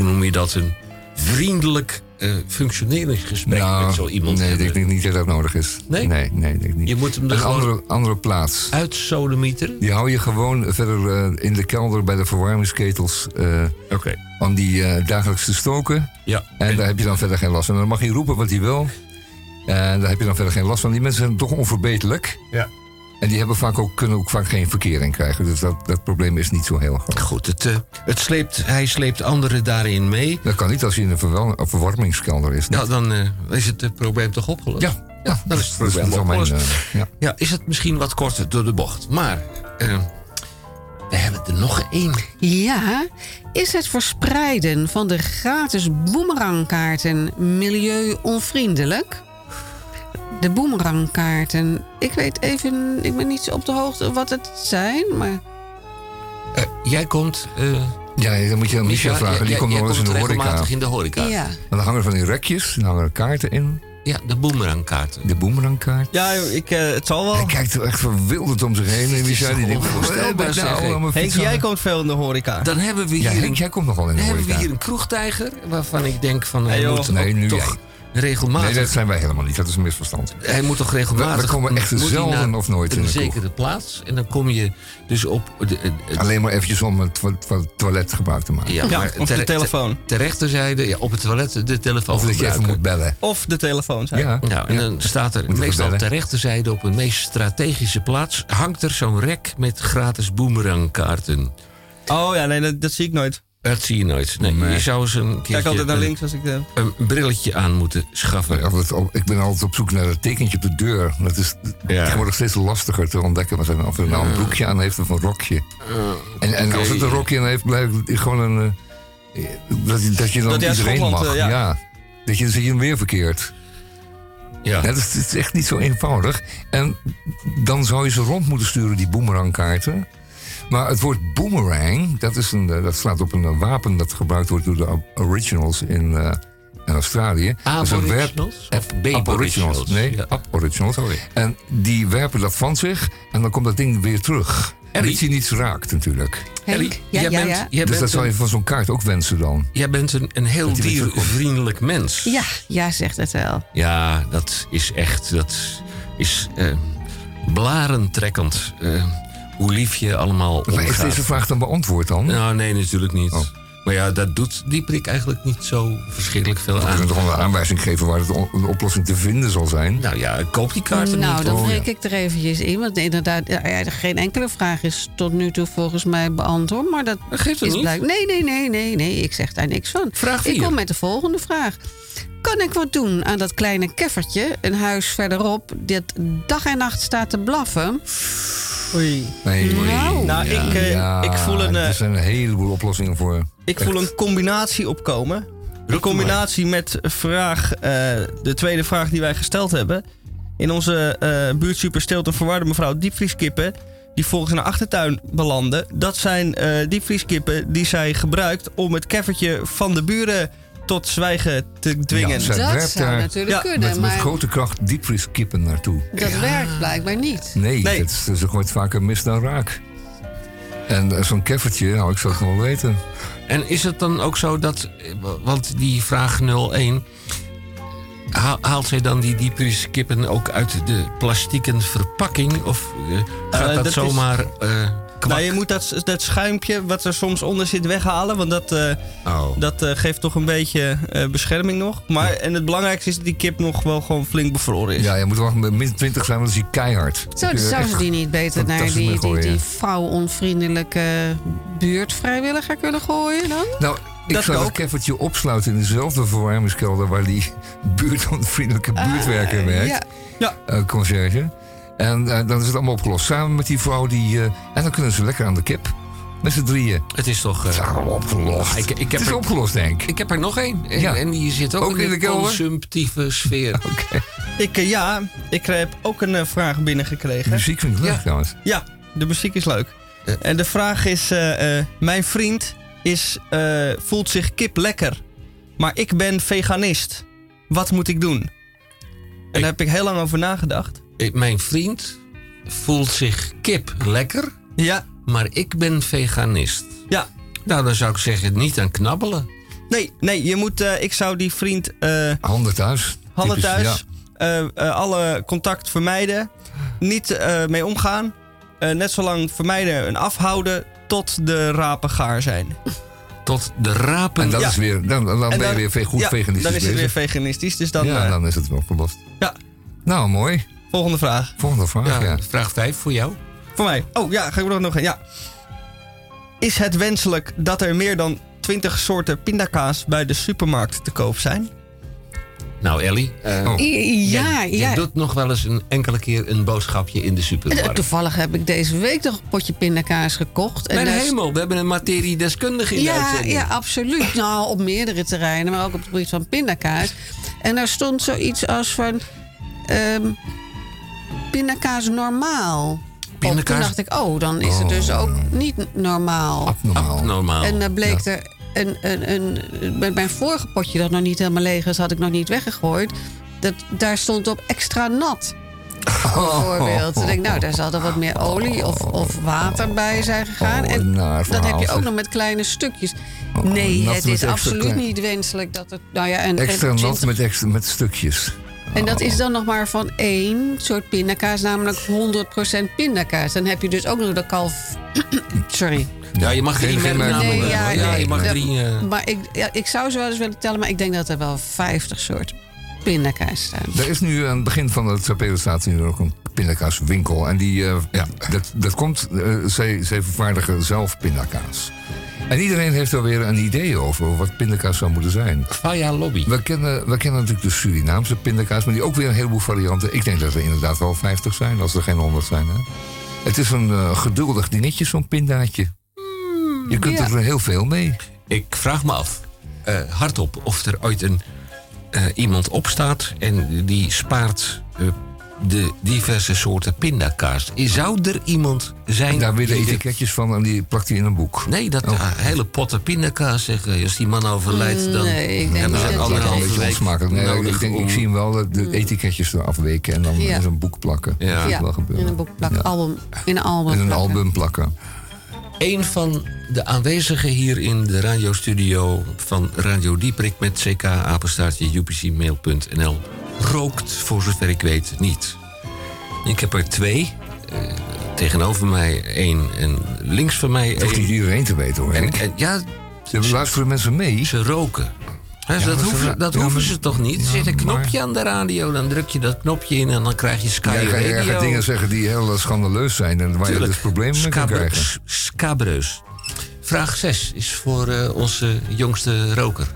hoe noem je dat, een vriendelijk eh, functioneringsgesprek met zo iemand Nou, nee, hebben. ik denk niet dat dat nodig is. Nee? Nee, nee, denk ik niet. Je moet hem een andere, andere plaats. uitsodemieteren. Die hou je gewoon verder eh, in de kelder bij de verwarmingsketels. eh, Oké. Om die eh, dagelijks te stoken. Ja. En daar heb je dan verder geen last van. Dan mag hij roepen wat hij wil. En daar heb je dan verder geen last van. Die mensen zijn toch onverbeterlijk. Ja. En die hebben vaak ook, kunnen ook vaak geen verkering krijgen. Dus dat, dat probleem is niet zo heel groot. Goed, het, eh, het sleept, hij sleept anderen daarin mee. Dat kan niet als je in een verwel- een verwarmingskelder is. Nou, dan eh, is het eh, probleem toch opgelost? Ja, ja, dan is het dat is probleem wel mijn, ja. Ja, is het misschien wat korter door de bocht. Maar we hebben er nog één. Ja, is het verspreiden van de gratis boemerangkaarten milieu-onvriendelijk? De boemerangkaarten. Ik weet even, ik ben niet zo op de hoogte wat het zijn, maar. Eh, jij komt... eh, Ja, dan moet je aan Micha Micha, vragen. Die komt nog eens in de komt horeca. in de horeca. Ja. En dan hangen er van die rekjes. Dan hangen er kaarten in. Ja, de boemerangkaarten. De boemerangkaart. Ja, ik, eh, het zal wel. Hij kijkt er echt verwilderd om zich heen. En Micha die denkt... onvoorstelbaar, "Wat ben ik zeg, nou hé." aan mijn Henk, jij hangen?" komt veel in de horeca. Dan hebben we Ja, hier, Henk, een, jij komt nog wel in de dan hebben we horeca. hier een kroegtijger... waarvan ik denk van... Joh. moet Nee, nu toch jij. Regelmatig... Nee, dat zijn wij helemaal niet. Dat is een misverstand. Hij moet toch regelmatig... We- we komen echt zelden of nooit in een zekere plaats. En dan kom je dus op... De, de- de- Alleen maar eventjes om het to- to- toilet gebruik te maken. ja, Ja, maar of de telefoon. Ter rechterzijde, ja, op het toilet de telefoon Of dat je even moet bellen. Of de telefoon zijn. Ja. Nou, en dan staat er Moet meestal ter rechterzijde op een meest strategische plaats... hangt er zo'n rek met gratis boemerangkaarten. Oh ja, nee, dat, dat zie ik nooit. Dat zie je nooit. Nee, Nee. Je zou eens een Kijk keertje altijd naar links als ik... eh, een brilletje aan moeten schaffen. Ja, Ik ben altijd op zoek naar het tekentje op de deur. Dat is tegenwoordig steeds lastiger te ontdekken. Of hij nou een broekje aan heeft of een rokje. En, en als het een rokje aan heeft, blijft het gewoon een... eh, dat, je- dat je dan Dat iedereen mag. eh, ja. ja. Dat je, dan zit je hem weer verkeerd. Ja. dat, is, het is echt niet zo eenvoudig. En dan zou je ze rond moeten sturen, die boomerangkaarten. Maar het woord boomerang, dat, is een, eh, dat slaat op een eh, wapen dat gebruikt wordt door de Originals in, eh, in Australië. Werp- Aboriginals? Ab- Of Aboriginals? Aboriginals, nee, Ja. Aboriginals. En die werpen dat van zich en dan komt dat ding weer terug. En dat je niets raakt natuurlijk. Ellie, Ja, jij ja, bent, ja. Jij dus bent dat zou je van zo'n kaart ook wensen dan. jij bent een, een heel diervriendelijk mens. Ja, ja, zegt het wel. Ja, dat is echt. Dat is eh blarentrekkend. Hoe lief je allemaal Maar is omgaat. deze vraag dan beantwoord dan? Nou, nee, natuurlijk niet. Oh. Maar ja, dat doet die prik eigenlijk niet zo verschrikkelijk veel We aan. kunnen toch wel een aanwijzing geven waar het een oplossing te vinden zal zijn. Nou ja, koop die kaarten Nou, niet. dan Oh, breek ja. ik er eventjes in. Want inderdaad, ja, geen enkele vraag is tot nu toe volgens mij beantwoord. Maar dat Dat geeft het is niet. blijk- Nee, nee, nee, nee, nee. Ik zeg daar niks van. Vraag ik kom met de volgende vraag. Kan ik wat doen aan dat kleine keffertje, een huis verderop, dat dag en nacht staat te blaffen? Oei. Nee, Nou. Nou, ik, eh, ik voel een, eh, Er zijn een heleboel oplossingen voor. Ik voel een combinatie opkomen. Een combinatie met vraag, eh, de tweede vraag die wij gesteld hebben. In onze eh buurtsuper stelt een verwarde mevrouw diepvrieskippen... die volgens haar achtertuin belanden. Dat zijn eh diepvrieskippen die zij gebruikt om het keffertje van de buren tot zwijgen te dwingen. Ja, Dat zou daar natuurlijk Ja, kunnen, met, met maar grote kracht diepvrieskippen naartoe. dat werkt blijkbaar niet. Nee, Nee. Het is, ze gooit vaker mis dan raak. En eh, zo'n keffertje, nou, ik zou het nog wel weten. En is het dan ook zo dat, want die vraag 01, haal- haalt zij dan die diepvrieskippen ook uit de plastieken verpakking? Of eh, gaat Eh, dat, dat is- zomaar eh kwak? Nou, je moet dat, dat schuimpje wat er soms onder zit weghalen. Want dat, eh, Oh. dat eh, geeft toch een beetje eh, bescherming nog. Maar, En het belangrijkste is dat die kip nog wel gewoon flink bevroren is. Ja, je moet wel min 20 zijn, want dan is hij keihard. Zo, Dan kun je zouden ze die niet beter naar die, die, gooien. die vrouwonvriendelijke buurtvrijwilliger kunnen gooien dan? Nou, ik Dat zou ook. dat keffertje opsluiten in dezelfde verwarmingskelder waar die buurtonvriendelijke buurtwerker werkt. ja. Ja. Conciërge. En eh, dan is het allemaal opgelost. Samen met die vrouw die. eh, en dan kunnen ze lekker aan de kip. Met z'n drieën. Het is toch... eh, Het is allemaal opgelost. Ik- ik heb het is er- opgelost, denk ik. ik heb er nog één. En, Ja. en die zit ook, Ook in de consumptieve sfeer. Ik, eh, ja, ik heb ook een vraag binnengekregen. Muziek vind ik leuk Ja. trouwens. Ja, de muziek is leuk. En de vraag is: eh, eh, Mijn vriend is, eh, voelt zich kip lekker, maar ik ben veganist. Wat moet ik doen? En daar heb ik heel lang over nagedacht. Mijn vriend voelt zich kip lekker, Ja, maar ik ben veganist. ja. Nou, dan zou ik zeggen, niet aan knabbelen. Nee, nee, je moet, eh, ik zou die vriend eh, Handen thuis. handen thuis, ja. eh, alle contact vermijden, niet mee omgaan. Net zo lang vermijden en afhouden tot de rapen gaar zijn. Tot de rapen. En dat Ja. is weer, dan, dan ben En je weer goed ja, veganistisch Dan is het weer veganistisch, dus dan ja, dan is het wel opgelost. Ja. Nou, mooi. Volgende vraag. Volgende vraag, ja. Ja, vraag 5 voor jou. Voor mij. Oh ja, ga ik er nog een. Ja. Is het wenselijk dat er meer dan 20 soorten pindakaas bij de supermarkt te koop zijn? Nou, Ellie. eh, Oh. Ja, jij, ja. jij doet nog wel eens een enkele keer een boodschapje in de Eh, supermarkt. Toevallig heb ik deze week nog een potje pindakaas gekocht. En Mijn is- hemel, we hebben een materiedeskundige in de Ja, uitzending. ja, absoluut. Nou, op meerdere terreinen, maar ook op het gebied van pindakaas. En daar stond zoiets als van... ehm pindakaas normaal. Pindakaas- Op. Toen dacht ik, oh, dan is het dus ook niet normaal. Abnormaal. Normaal. En dan bleek er een, een, een, met mijn vorige potje dat nog niet helemaal leeg is, had ik nog niet weggegooid. Dat, daar stond op extra nat. Bijvoorbeeld. Dan denk nou, daar zal er wat meer olie of, of water bij zijn gegaan. Oh, en dat heb je ook nog met kleine stukjes. Oh, nee, het is absoluut niet wenselijk dat het. Nou ja, en, Extra en, nat met, extra, met stukjes. En dat is dan nog maar van één soort pindakaas, namelijk 100% pindakaas. Dan heb je dus ook nog de kalf. Sorry. Ja, je mag Geen- drie merknamen. Ja, je mag dat- drie... eh, Maar ik, ja, ik zou ze wel eens willen tellen, maar ik denk dat er wel 50 soorten pindakaas staan. Er is nu aan het begin van het Sapelo staat nu ook een pindakaaswinkel. En die, eh, ja, dat, dat komt, eh, zij, zij vervaardigen zelf pindakaas. En iedereen heeft er weer een idee over wat pindakaas zou moeten zijn. Faya Lobby. We kennen, we kennen natuurlijk de Surinaamse pindakaas, maar die ook weer een heleboel varianten. Ik denk dat er inderdaad wel 50 zijn, als er geen 100 zijn. Hè? Het is een eh, geduldig dingetje, zo'n pindaatje. Je kunt ja. er heel veel mee. Ik vraag me af, eh, hardop, of er ooit een eh, iemand opstaat en die spaart eh, de diverse soorten pindakaas. Zou er iemand zijn... Daar weer de die de- etiketjes van en die plakt hij in een boek. Nee, dat Oh. eh, hele potten pindakaas zeggen. Als die man overlijdt, dan Nee, ik denk hebben ze anderhalve dat Een beetje week onsmakelijk. Nee, nodig ik, denk, ik zie hem wel de, de etiketjes eraf weken en dan Ja. in zo'n boek plakken. Ja. Dat is Ja, wel gebeuren. in een boek plakken. Album, in een album. In een plakken. album plakken. Een van de aanwezigen hier in de radiostudio van Radio Dieprik met ck apenstaartje upcmail.nl rookt voor zover ik weet niet. Ik heb er twee. eh, tegenover mij één en links van mij Het hoeft niet één. iedereen te weten hoor. En, ja, Ze luisteren mensen mee. ze roken. Ja, dat hoeven, dat ja, hoeven ze toch niet? Er ja, zit een maar- knopje aan de radio, dan druk je dat knopje in en dan krijg je Sky Jij gaat- jij Radio. gaat dingen zeggen die heel schandaleus zijn en waar je dus problemen mee kan krijgen. Scabreus. Vraag 6 is voor eh, onze jongste roker.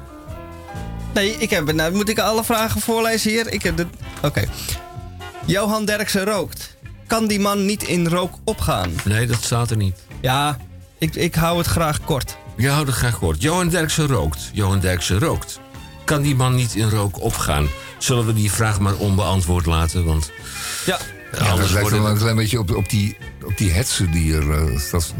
Nee, ik heb, nou, moet ik alle vragen voorlezen hier? Ik heb de- Oké. Johan Derksen rookt. Kan die man niet in rook opgaan? Nee, dat staat er niet. Ja, ik, ik hou het graag kort. Je houdt het graag kort. Johan Derksen rookt. Johan Derksen rookt. Kan die man niet in rook opgaan? Zullen we die vraag maar onbeantwoord laten? Want Ja. Ja, dat lijkt wel een klein beetje op, op, die, op die hetze die er eh, dat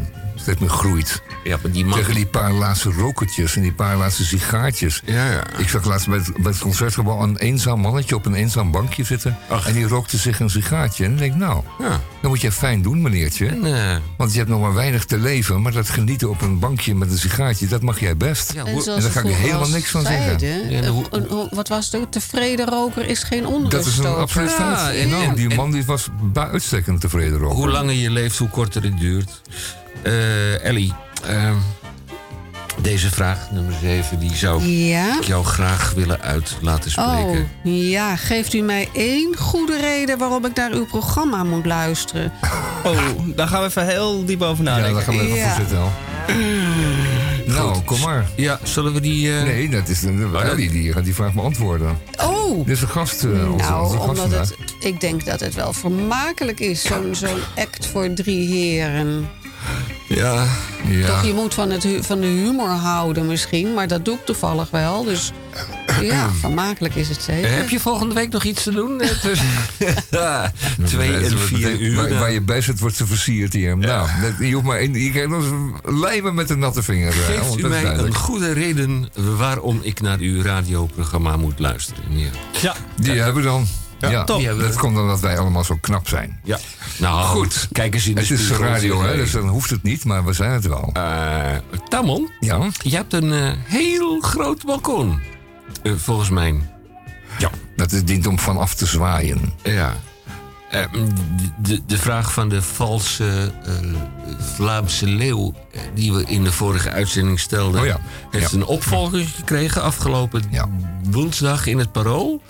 steeds meer groeit. Ja, maar die man... Tegen die paar laatste rokertjes en die paar laatste sigaartjes. Ja, ja. Ik zag laatst bij het, bij het concertgebouw een eenzaam mannetje op een eenzaam bankje zitten. En die rookte zich een sigaartje. En ik denk, nou, Ja. dan moet je fijn doen, meneertje. En, eh, Want je hebt nog maar weinig te leven. Maar dat genieten op een bankje met een sigaartje, dat mag jij best. Ja, En, en daar ga ik helemaal al niks van zeggen. zeiden, Ja, en een- hoe- een- een- wat was het? ook? Tevreden roker is geen Dat is een absoluut Ja, feit. en- en- die man die was bij uitstekend tevreden roker. hoe langer je leeft, hoe korter het duurt. Eh, Ellie, ehm, deze vraag, nummer 7, die zou Ja? ik jou graag willen uit laten spreken. Oh, ja. Geeft u mij één goede reden waarom ik naar uw programma moet luisteren? Oh, daar gaan we even heel diep over Ja, nadenken. daar gaan we even Ja. voor zitten. al. Nou, kom maar. Ja, zullen we die... eh, Nee, dat is een, dat- die, die gaat die vraag beantwoorden. Oh! Dit is een gast. eh, onze, onze Nou, gast omdat het, ik denk dat het wel vermakelijk is, zo'n zo'n act voor drie heren. Ja, Ja. Toch, je moet van, het, van de humor houden misschien, maar dat doe ik toevallig wel. Dus ja, vermakelijk is het zeker. Heb je volgende week nog iets te doen? Eh, Ja, twee en vier uur. Waar, nou. waar je bij zit, wordt ze versierd hier. Nou, dat, je hoeft maar één, je krijgt nog eens lijmen met een natte vinger. Geeft want u dat is mij een goede reden waarom ik naar uw radioprogramma moet luisteren? Ja. Ja, Die hebben we dan. Ja, top. Dat komt omdat wij allemaal zo knap zijn. ja. Nou, Goed. Kijk eens in de Het is spiegel, radio, hè, dus dan hoeft het niet, maar we zijn het wel. Eh, Tamon, Ja, je hebt een eh, heel groot balkon. Eh, volgens mij. ja. dat is, dient om vanaf te zwaaien. Ja. De, de vraag van de valse Vlaamse leeuw... die we in de vorige uitzending stelden... Oh ja. heeft Ja. een opvolger gekregen afgelopen woensdag in het Parool.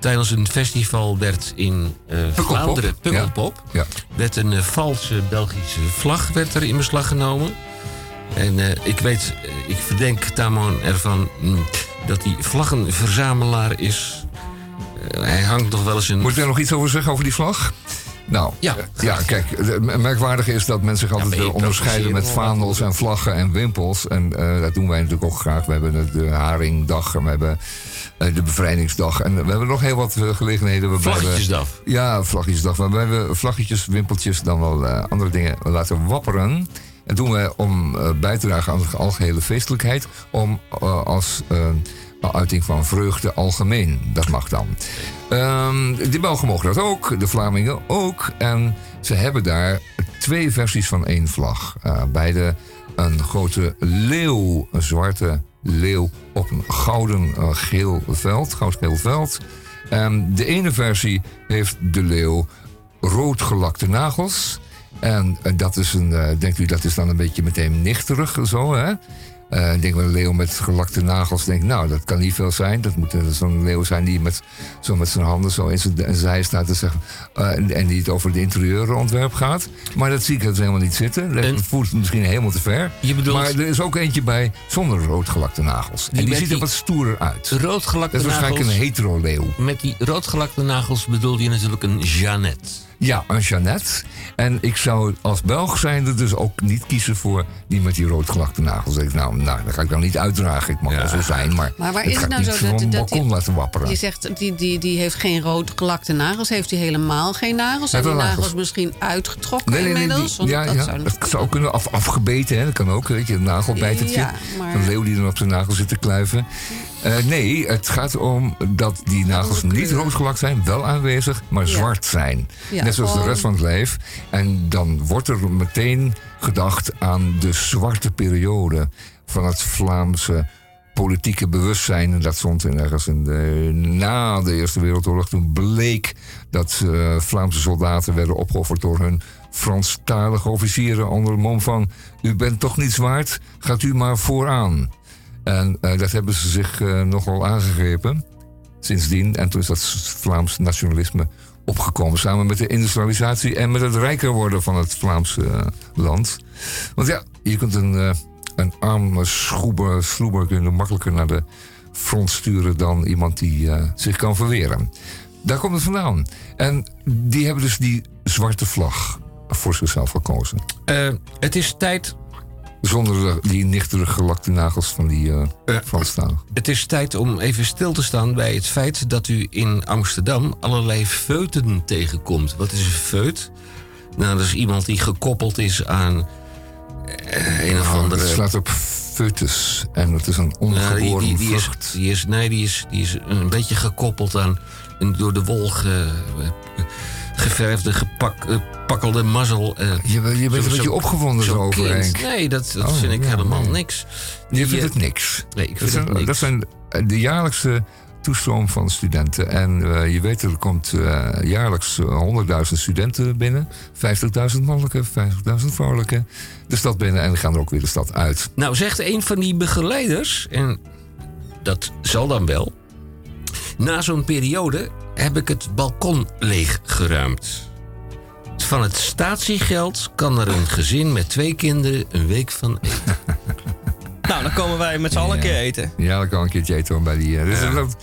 Tijdens een festival werd in Pukkelpop. Vlaanderen... Pukkelpop. Ja. werd een eh, valse Belgische vlag werd er in beslag genomen. En eh, ik weet, ik verdenk Tamon ervan mm, dat hij vlaggenverzamelaar is. Hij hangt nog wel eens een... Moet ik daar nog iets over zeggen, over die vlag? Nou, Ja. ja kijk, het merkwaardige is dat mensen zich altijd je willen onderscheiden met vaandels en vlaggen en wimpels. En eh, dat doen wij natuurlijk ook graag. We hebben de, Haringdag en we hebben de Bevrijdingsdag. En we hebben nog heel wat eh, gelegenheden waarbij we... Vlaggetjesdag. Ja, vlaggetjesdag. Waarbij we vlaggetjes, wimpeltjes, dan wel eh, andere dingen laten wapperen. En doen we om eh, bij te dragen aan de algehele feestelijkheid. Om eh, als eh, uiting van vreugde algemeen. Dat mag dan. Ehm, de Belgen mogen dat ook. De Vlamingen ook. En ze hebben daar twee versies van één vlag. Eh, beide een grote leeuw, een zwarte leeuw op een gouden eh, geel veld, goudgeel veld. En de ene versie heeft de leeuw roodgelakte nagels. En eh, dat is een, eh, denkt u, dat is dan een beetje meteen nichterig zo, hè? Eh, ik denk wel een leeuw met gelakte nagels. Denk, nou, dat kan niet veel zijn. Dat moet eh, zo'n leeuw zijn die met, zo met zijn handen zo in zijn zij staat te zeggen. eh, en, en die het over het interieurontwerp gaat. Maar dat zie ik dus helemaal niet zitten. Dat En- voert misschien helemaal te ver. Je bedoelt- maar er is ook eentje bij zonder roodgelakte nagels. en die ziet er die wat stoerder uit. Roodgelakte Dat is waarschijnlijk nagels. een hetero-leeuw. Met die roodgelakte nagels bedoelde je natuurlijk een Jeannette. Ja, een Jeannette. En ik zou als Belg zijnde dus ook niet kiezen voor die met die roodgelakte nagels. Ik, nou, nou, dat ga ik dan niet uitdragen. Ik mag wel zo zijn, maar, Maar waar het is ga het ik nou niet zo dat- dat balkon die- laten wapperen. Je zegt, die, die, die heeft geen rood gelakte nagels. Heeft hij helemaal geen nagels? Zijn die nagels nagels. misschien uitgetrokken Nee, nee, nee, inmiddels? die- ja, dat ja, zou het zou kunnen af, afgebeten, hè? dat kan ook. Weet je, een nagelbijtertje. Ja, maar- Een leeuw die dan op zijn nagel zit te kluiven. Eh, nee, het gaat om dat die nagels niet roodgelakt zijn, wel aanwezig, maar Ja. zwart zijn. Ja, Net zoals de rest van het lijf. En dan wordt er meteen gedacht aan de zwarte periode van het Vlaamse politieke bewustzijn. En dat stond in ergens in de, na de Eerste Wereldoorlog. Toen bleek dat eh, Vlaamse soldaten werden opgeofferd door hun Franstalige officieren onder de mom van... U bent toch niet zwaard, gaat u maar vooraan. En eh, dat hebben ze zich eh, nogal aangegrepen sindsdien. En toen is dat Vlaams nationalisme opgekomen. Samen met de industrialisatie en met het rijker worden van het Vlaamse eh, land. Want ja, je kunt een, een arme schroeber, sloeber makkelijker naar de front sturen dan iemand die zich kan verweren. Daar komt het vandaan. En die hebben dus die zwarte vlag voor zichzelf gekozen. Het is tijd. Zonder de- die nichtere gelakte nagels van die eh Franstaligen. Het is tijd om even stil te staan bij het feit dat u in Amsterdam allerlei feuten tegenkomt. Wat is een feut? Nou, dat is iemand die gekoppeld is aan eh, een of Nou, andere. Het slaat op foetus. En het is een Nou, die, ongeboren die, die, is, vrucht. die is, nee, die is, die is een beetje gekoppeld aan een door de wol ge- eh, geverfde, gepak, eh, pakkelde mazzel. eh, Je, bent- je bent zo- een beetje zo- opgewonden kind. Henk. Nee, dat, dat Oh, vind ik ja, helemaal nee. niks. Je vindt eh, het niks. Nee, ik dat, vind het zijn, niks. dat zijn de jaarlijkse toestroom van studenten. En je weet, er komt jaarlijks eh, 100.000 studenten binnen. 50.000 mannelijke, 50.000 vrouwelijke. De stad binnen en die gaan er ook weer de stad uit. Nou, zegt een van die begeleiders, en dat zal dan wel. Na zo'n periode heb ik het balkon leeggeruimd. Van het statiegeld kan er een gezin met twee kinderen een week van eten. Nou, dan komen wij met z'n allen een keer eten. Ja, dat kan een keertje eten bij die... eh, dus dat-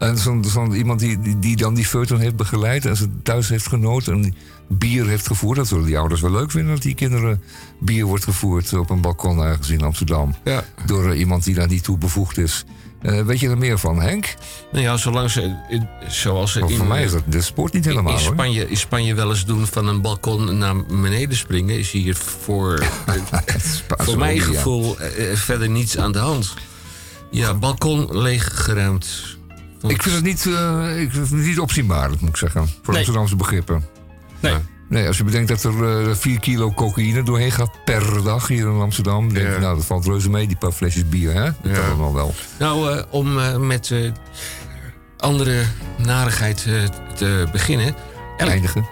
en zo'n zo'n iemand die, die, die dan die feuton heeft begeleid en ze thuis heeft genoten en bier heeft gevoerd. Dat zullen die ouders wel leuk vinden dat die kinderen bier wordt gevoerd op een balkon ergens in Amsterdam. Door eh, iemand die daar niet toe bevoegd is. Eh, weet je er meer van, Henk? Nou ja, zolang ze, zoals ze in, voor mij is eh, dat de sport niet helemaal in. Spanje, in Spanje wel eens doen van een balkon naar beneden springen, is hier voor, voor mijn ja. gevoel verder niets aan de hand. Ja, balkon leeggeruimd. Ik vind het niet, eh, ik vind het niet opzienbaar, moet ik zeggen. Voor Nee. Amsterdamse begrippen. Nee. Nee, als je bedenkt dat er eh 4 kilo cocaïne doorheen gaat per dag hier in Amsterdam. Denk je, nou, dat valt reuze mee, die paar flesjes bier, hè? Dat kan allemaal wel. Nou, eh, om eh, met eh, andere narigheid eh, te beginnen. Eindigen.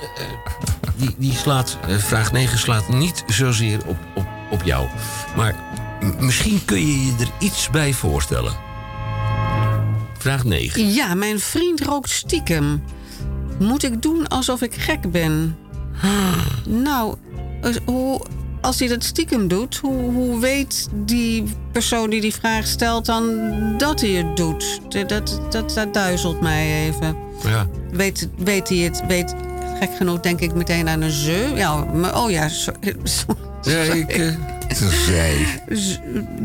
die, die slaat, vraag 9 slaat niet zozeer op, op, op jou. Maar misschien kun je je er iets bij voorstellen. Vraag 9. Ja, mijn vriend rookt stiekem. Moet ik doen alsof ik gek ben? Nou, eh, hoe, als hij dat stiekem doet, hoe, hoe weet die persoon die die vraag stelt dan dat hij het doet? Dat, dat, dat, dat duizelt mij even. Ja. Weet, weet hij het? Weet, gek genoeg denk ik meteen aan een ze. Ja, maar, oh ja, so- so- Ja, ik, eh, zij. Z-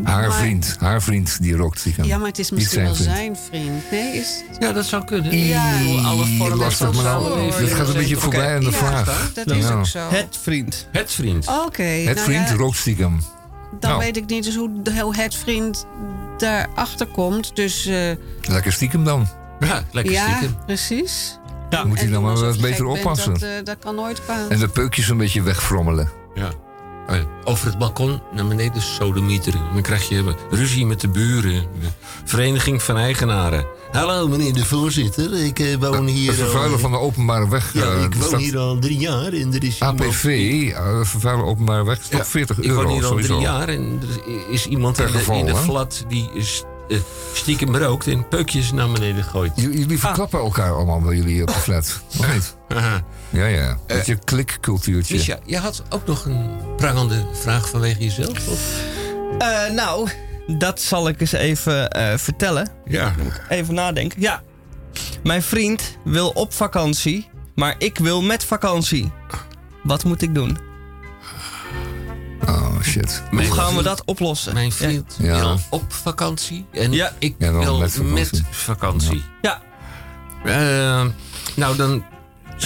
Haar maar- vriend, haar vriend die rookt stiekem. Ja, maar het is misschien wel vriend. zijn vriend. Nee, is... Ja, dat zou kunnen. Ja, alle vormen lastig, van maar nou, dit gaat een beetje voorbij aan de Ja, vraag. dat is Ja. ook zo. Het vriend. Het vriend. Oké. Het nou vriend ja, rookt stiekem. Dan Nou. weet ik niet dus hoe, het vriend daarachter komt. Dus eh, Lekker stiekem dan. Ja, lekker ja, stiekem. precies. Ja, moet hij dan maar wat beter oppassen. Dat, eh, dat kan nooit kwaad. En de peukjes een beetje wegfrommelen. Ja. Eh, Over het balkon naar beneden sodemieteren. Dan krijg je ruzie met de buren. Vereniging van Eigenaren. Hallo meneer de voorzitter, ik eh, woon hier Het vervuilen al... van de openbare weg. Ja, eh, ik woon hier al drie jaar en er is iemand- APV, vervuilen openbare weg, is toch 40 Ik euro woon hier al sowieso. drie jaar en er is iemand in de, in de flat die is, eh, stiekem rookt en peukjes naar beneden gooit. J- Jullie verklappen elkaar allemaal bij jullie op de flat, of niet? Ja, ja. Dat je klikcultuurtje. Misha, jij had ook nog een prangende vraag vanwege jezelf? Of? Eh, nou, dat zal ik eens even eh, vertellen. Ja. Even nadenken. Ja, mijn vriend wil op vakantie Maar ik wil met vakantie. Wat moet ik doen? Oh, shit. Hoe gaan we dat oplossen? Mijn vriend Ja. wil op vakantie. En Ja. ik Ja, wil met met vakantie. Ja. Eh, nou, dan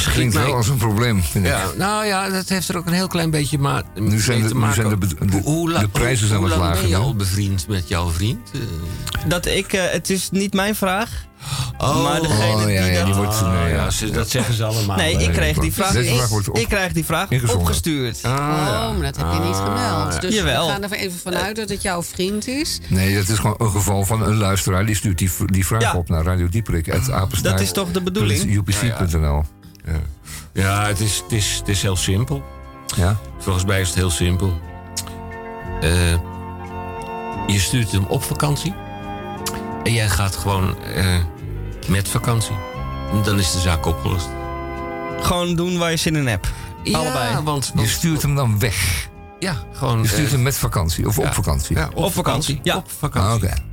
Klinkt mij... wel als een probleem, vind ik. Ja, nou ja, dat heeft er ook een heel klein beetje maar Nu zijn de- te nu maken. zijn de de- Hoe la- de prijzen zijn hoe wat lang lager ben je al bevriend met jouw vriend? Eh, Dat ik, eh, het is niet mijn vraag. Oh. maar degene Oh, ja, die ja, die wordt... nee, ja. ja, ze- dat zeggen ze allemaal. Nee, ik kreeg die vraag, Deze vraag ik, wordt op- ik krijg die vraag opgestuurd. Ah, Oh, maar dat heb je niet gemeld. Dus Jawel. we gaan er even vanuit dat het jouw vriend is. Nee, dat is gewoon een geval van een luisteraar. Die stuurt die, die vraag Ja. op naar Radio Dieprik. Dat is toch de bedoeling? UPC.nl. Ja, ja het, is, het, is, het is heel simpel. Ja? Volgens mij is het heel simpel. Eh, je stuurt hem op vakantie. En jij gaat gewoon eh, met vakantie. En Dan is de zaak opgelost. Gewoon doen waar je zin in hebt. Allebei. Want, Je stuurt hem dan weg. ja, gewoon... Je stuurt eh, hem met vakantie. Of ja. op vakantie. Ja, op, Op vakantie, ja. Op vakantie. Ah, Oké.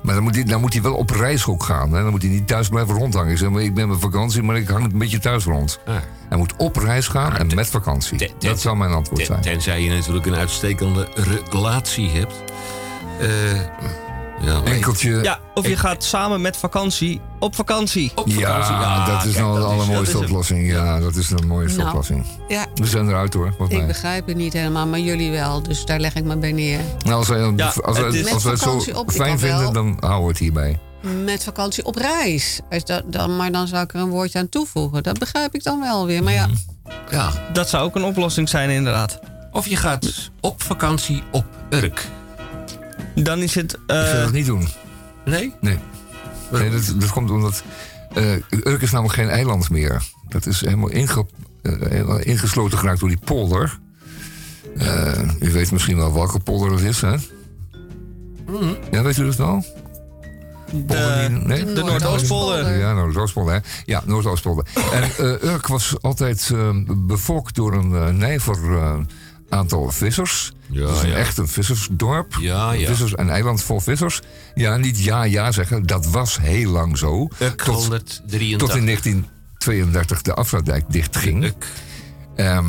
Maar dan moet, hij, dan moet hij wel op reis ook gaan. Hè? Dan moet hij niet thuis blijven rondhangen. Zeg maar, ik ben met vakantie, maar ik hang een beetje thuis rond. Ja. Hij moet op reis gaan en met vakantie. ten- ten- Dat zou mijn antwoord Ten- zijn. tenzij je natuurlijk een uitstekende relatie hebt. Eh, ja, Enkeltje. Ja, of je gaat samen met vakantie op vakantie. op vakantie. Ja, dat is kijk, nou de allermooiste oplossing. Ja, dat is de mooiste Nou, oplossing. Ja, We zijn eruit hoor. Wat ik mij. begrijp het niet helemaal, maar jullie wel. Dus daar leg ik me bij neer. Nou, als wij, Ja, als wij, het is- als wij Met het zo vakantie op, fijn vinden, dan houden we het hierbij. Met vakantie op reis. Als dat, dan, maar dan zou ik er een woordje aan toevoegen. Dat begrijp ik dan wel weer. Maar ja, Ja. Dat zou ook een oplossing zijn, inderdaad. Of je gaat op vakantie op Urk. Dan is het... Ik zou eh dat niet doen. Nee? Nee. nee dat, dat komt omdat... eh Urk is namelijk geen eiland meer. Dat is helemaal, inge, eh, helemaal ingesloten geraakt door die polder. Eh, u weet misschien wel welke polder het is, hè? Ja, weet u dat wel? Die- nee? de Noordoostpolder. Ja, Noordoostpolder. hè. Ja, Noordoostpolder. en eh, Urk was altijd eh, bevolkt door een nijver eh, aantal vissers. Ja, Het is een ja. echt een vissersdorp. Ja, ja. Vissers, een eiland vol vissers. Ja, niet ja, ja zeggen. Dat was heel lang zo. Urk Tot, 183. tot in 1932 de afsluitdijk dichtging. Ehm,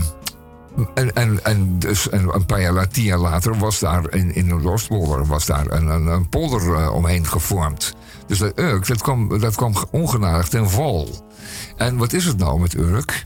en, en, en dus en een paar jaar, tien jaar later was daar in, in Noordoostpolder was daar een, een, een polder eh, omheen gevormd. Dus dat Urk, dat kwam, dat kwam ongenadig ten val. En wat is het nou met Urk?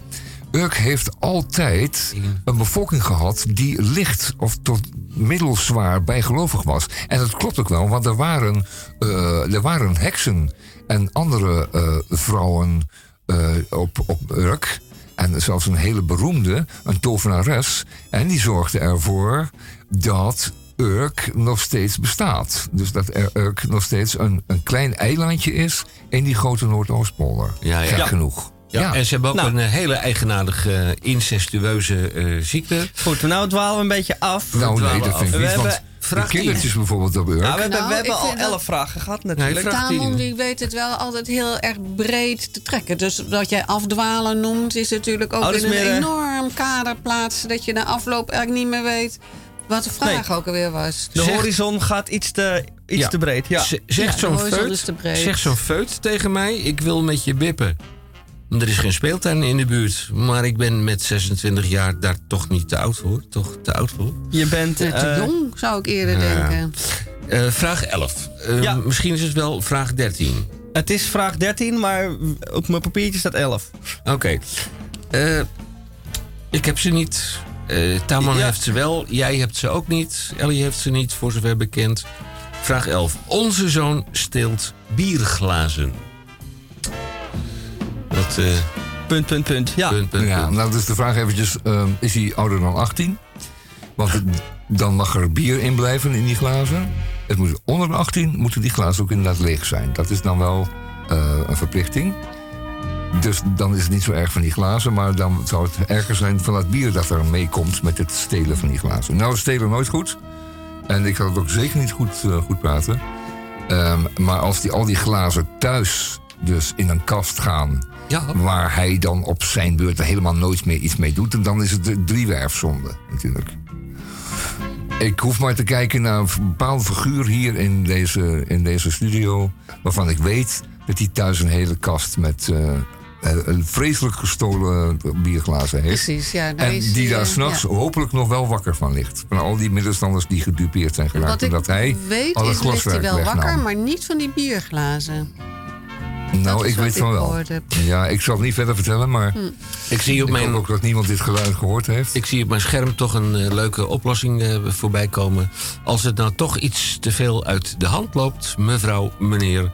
Urk heeft altijd een bevolking gehad die licht of tot middelzwaar bijgelovig was. En dat klopt ook wel, want er waren, eh, er waren heksen en andere eh, vrouwen eh, op, op Urk. En zelfs een hele beroemde, een tovenares. En die zorgde ervoor dat Urk nog steeds bestaat. Dus dat er Urk nog steeds een, een klein eilandje is in die grote Noordoostpolder. Ja, ja. Gek Ja. genoeg. Ja, en ze hebben ook Nou. een eh, hele eigenaardige eh, incestueuze eh, ziekte. Goed, nou dwalen we een beetje af. Nou nee, dat vind ik We niet. Want de vraag kindertjes bijvoorbeeld op Urk. Nou, we hebben, Nou, we hebben al elf vragen gehad natuurlijk. vraag Tamon die weet het wel altijd heel erg breed te trekken. Dus wat jij afdwalen noemt, is natuurlijk ook Oh, is in een meer, enorm kader plaatsen... dat je na afloop eigenlijk niet meer weet wat de vraag ook alweer was. De Zeg- horizon gaat iets te, iets Ja. te breed. Ja. Zegt zo'n feut, breed. zegt zo'n feut tegen mij, ik wil met je bippen. Er is geen speeltuin in de buurt, maar ik ben met 26 jaar daar toch niet te oud voor. Toch te oud voor. Je bent... Te eh, jong, zou ik eerder denken. Eh, vraag 11. Eh, Ja. Misschien is het wel vraag 13. het is vraag 13, maar op mijn papiertje staat 11. Oké. Eh, ik heb ze niet. Eh Ja. heeft ze wel. Jij hebt ze ook niet. Ellie heeft ze niet, voor zover bekend. Vraag 11. Onze zoon steelt bierglazen. Dat, eh, Punt, punt, punt. Ja. punt, punt, Ja, punt. nou dus de vraag eventjes, ehm, is hij ouder dan 18? Want dan mag er bier in blijven in die glazen. Het moet onder de 18 moeten die glazen ook inderdaad leeg zijn. Dat is dan wel eh, een verplichting. Dus dan is het niet zo erg van die glazen, maar dan zou het erger zijn van het bier dat er meekomt met het stelen van die glazen. Nou, stelen nooit goed. En ik had het ook zeker niet goed, eh, goed praten. Ehm, maar als die, al die glazen thuis dus in een kast gaan... Ja. waar hij dan op zijn beurt er helemaal nooit meer iets mee doet... en dan is het de driewerfzonde natuurlijk. Ik hoef maar te kijken naar een bepaalde figuur hier in deze, in deze studio... waarvan ik weet dat hij thuis een hele kast met eh, eh, een vreselijk gestolen bierglazen heeft. Precies, ja. En die eh, daar s'nachts ja. hopelijk nog wel wakker van ligt. Van al die middenstanders die gedupeerd zijn geraakt. Wat ik Omdat hij weet al het is, ligt hij wel wegnam. wakker, maar niet van die bierglazen. Nou, ik weet ik van wel. Ja, ik zal het niet verder vertellen, maar Hm. Ik zie op ik mijn hoop ook dat niemand dit geluid gehoord heeft. Ik zie op mijn scherm toch een eh, leuke oplossing eh, voorbij komen. Als het nou toch iets te veel uit de hand loopt, mevrouw, meneer,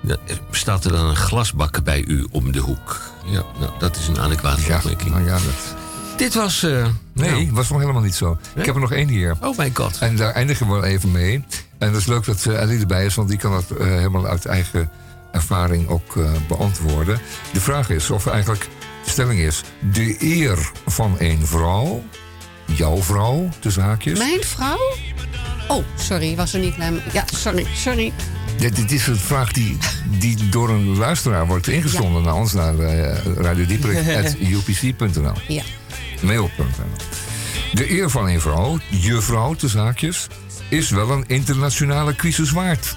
dan staat er dan een glasbak bij u om de hoek. Ja, nou, dat is een adequate opmerking. Nou ja, dat... Dit was. eh, Nee, nou, was nog helemaal niet zo. Ik heb er nog één hier. Oh mijn god. En daar eindigen we wel even mee. En dat is leuk dat uh, Ellie erbij is, want die kan dat helemaal uit eigen ervaring ook eh, beantwoorden. De vraag is of eigenlijk, de stelling is, de eer van een vrouw, jouw vrouw, tussen haakjes. Mijn vrouw? Oh, sorry, was er niet mee. Ja, sorry, sorry. Dit, dit is een vraag die, die door een luisteraar wordt ingezonden naar ons, naar uh, radiodieperik.upc.nl. Ja. Mail.nl. De eer van een vrouw, je vrouw, tussen haakjes, is wel een internationale crisis waard.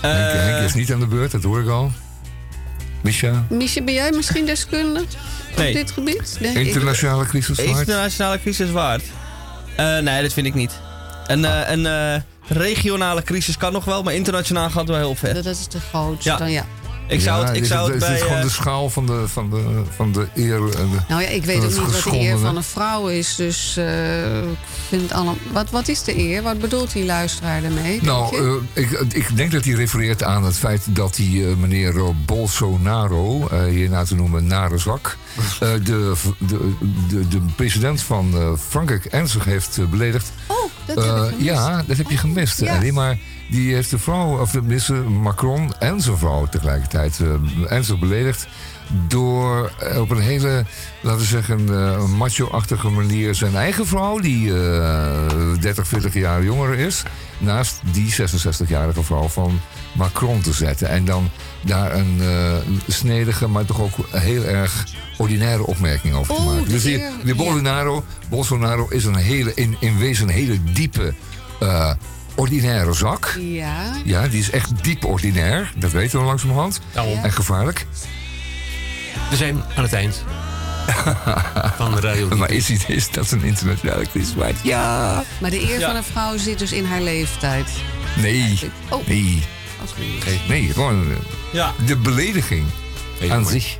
Henk, Henk is niet aan de beurt, dat hoor ik al. Misha? Misha, ben jij misschien deskundig Nee. op dit gebied? Nee, Internationale crisis waard? Internationale crisis waard? Eh, nee, dat vind ik niet. Een, eh, een eh, regionale crisis kan nog wel, maar internationaal gaat wel heel ver. Dat is te groot. Ja. Dan, ja. Ik zou Ja, het, ik is zou het, het is bij... gewoon eh, de schaal van de, van de, van de eer. en de- Nou ja, ik weet ook het niet wat de eer van een vrouw is. Dus eh, ik vind het allemaal... Wat, wat is de eer? Wat bedoelt die luisteraar daarmee? denk Nou, eh, ik, ik denk dat hij refereert aan het feit dat die eh, meneer Bolsonaro, eh hierna te noemen Narenzak, eh de, de, de, de president van eh, Frankrijk ernstig heeft beledigd. Oh, dat heb ik gemist. ja, dat heb je gemist, ja. Ellie. Maar die heeft de vrouw, of tenminste Macron en zijn vrouw tegelijkertijd eh, ernstig beledigd. Door eh, op een hele, laten we zeggen, eh, macho-achtige manier zijn eigen vrouw, die eh 30, 40 jaar jonger is, naast die 66-jarige vrouw van Macron te zetten. En dan daar een eh, snedige, maar toch ook heel erg ordinaire opmerking over te Oh, maken. de Dus die, eer- die Bolsonaro, Bolsonaro is een hele, in, in wezen een hele diepe, eh, ordinaire zak. Ja. Ja, die is echt diep ordinair. Dat weten we langzamerhand. Daarom. En gevaarlijk. We zijn aan het eind van de radio. Maar is, die- is dat een internationale waard? Ja. Maar de eer Ja. van een vrouw zit dus in haar leeftijd. Nee. Oh. Nee. Nee, gewoon eh, Ja. de belediging aan mooi. zich.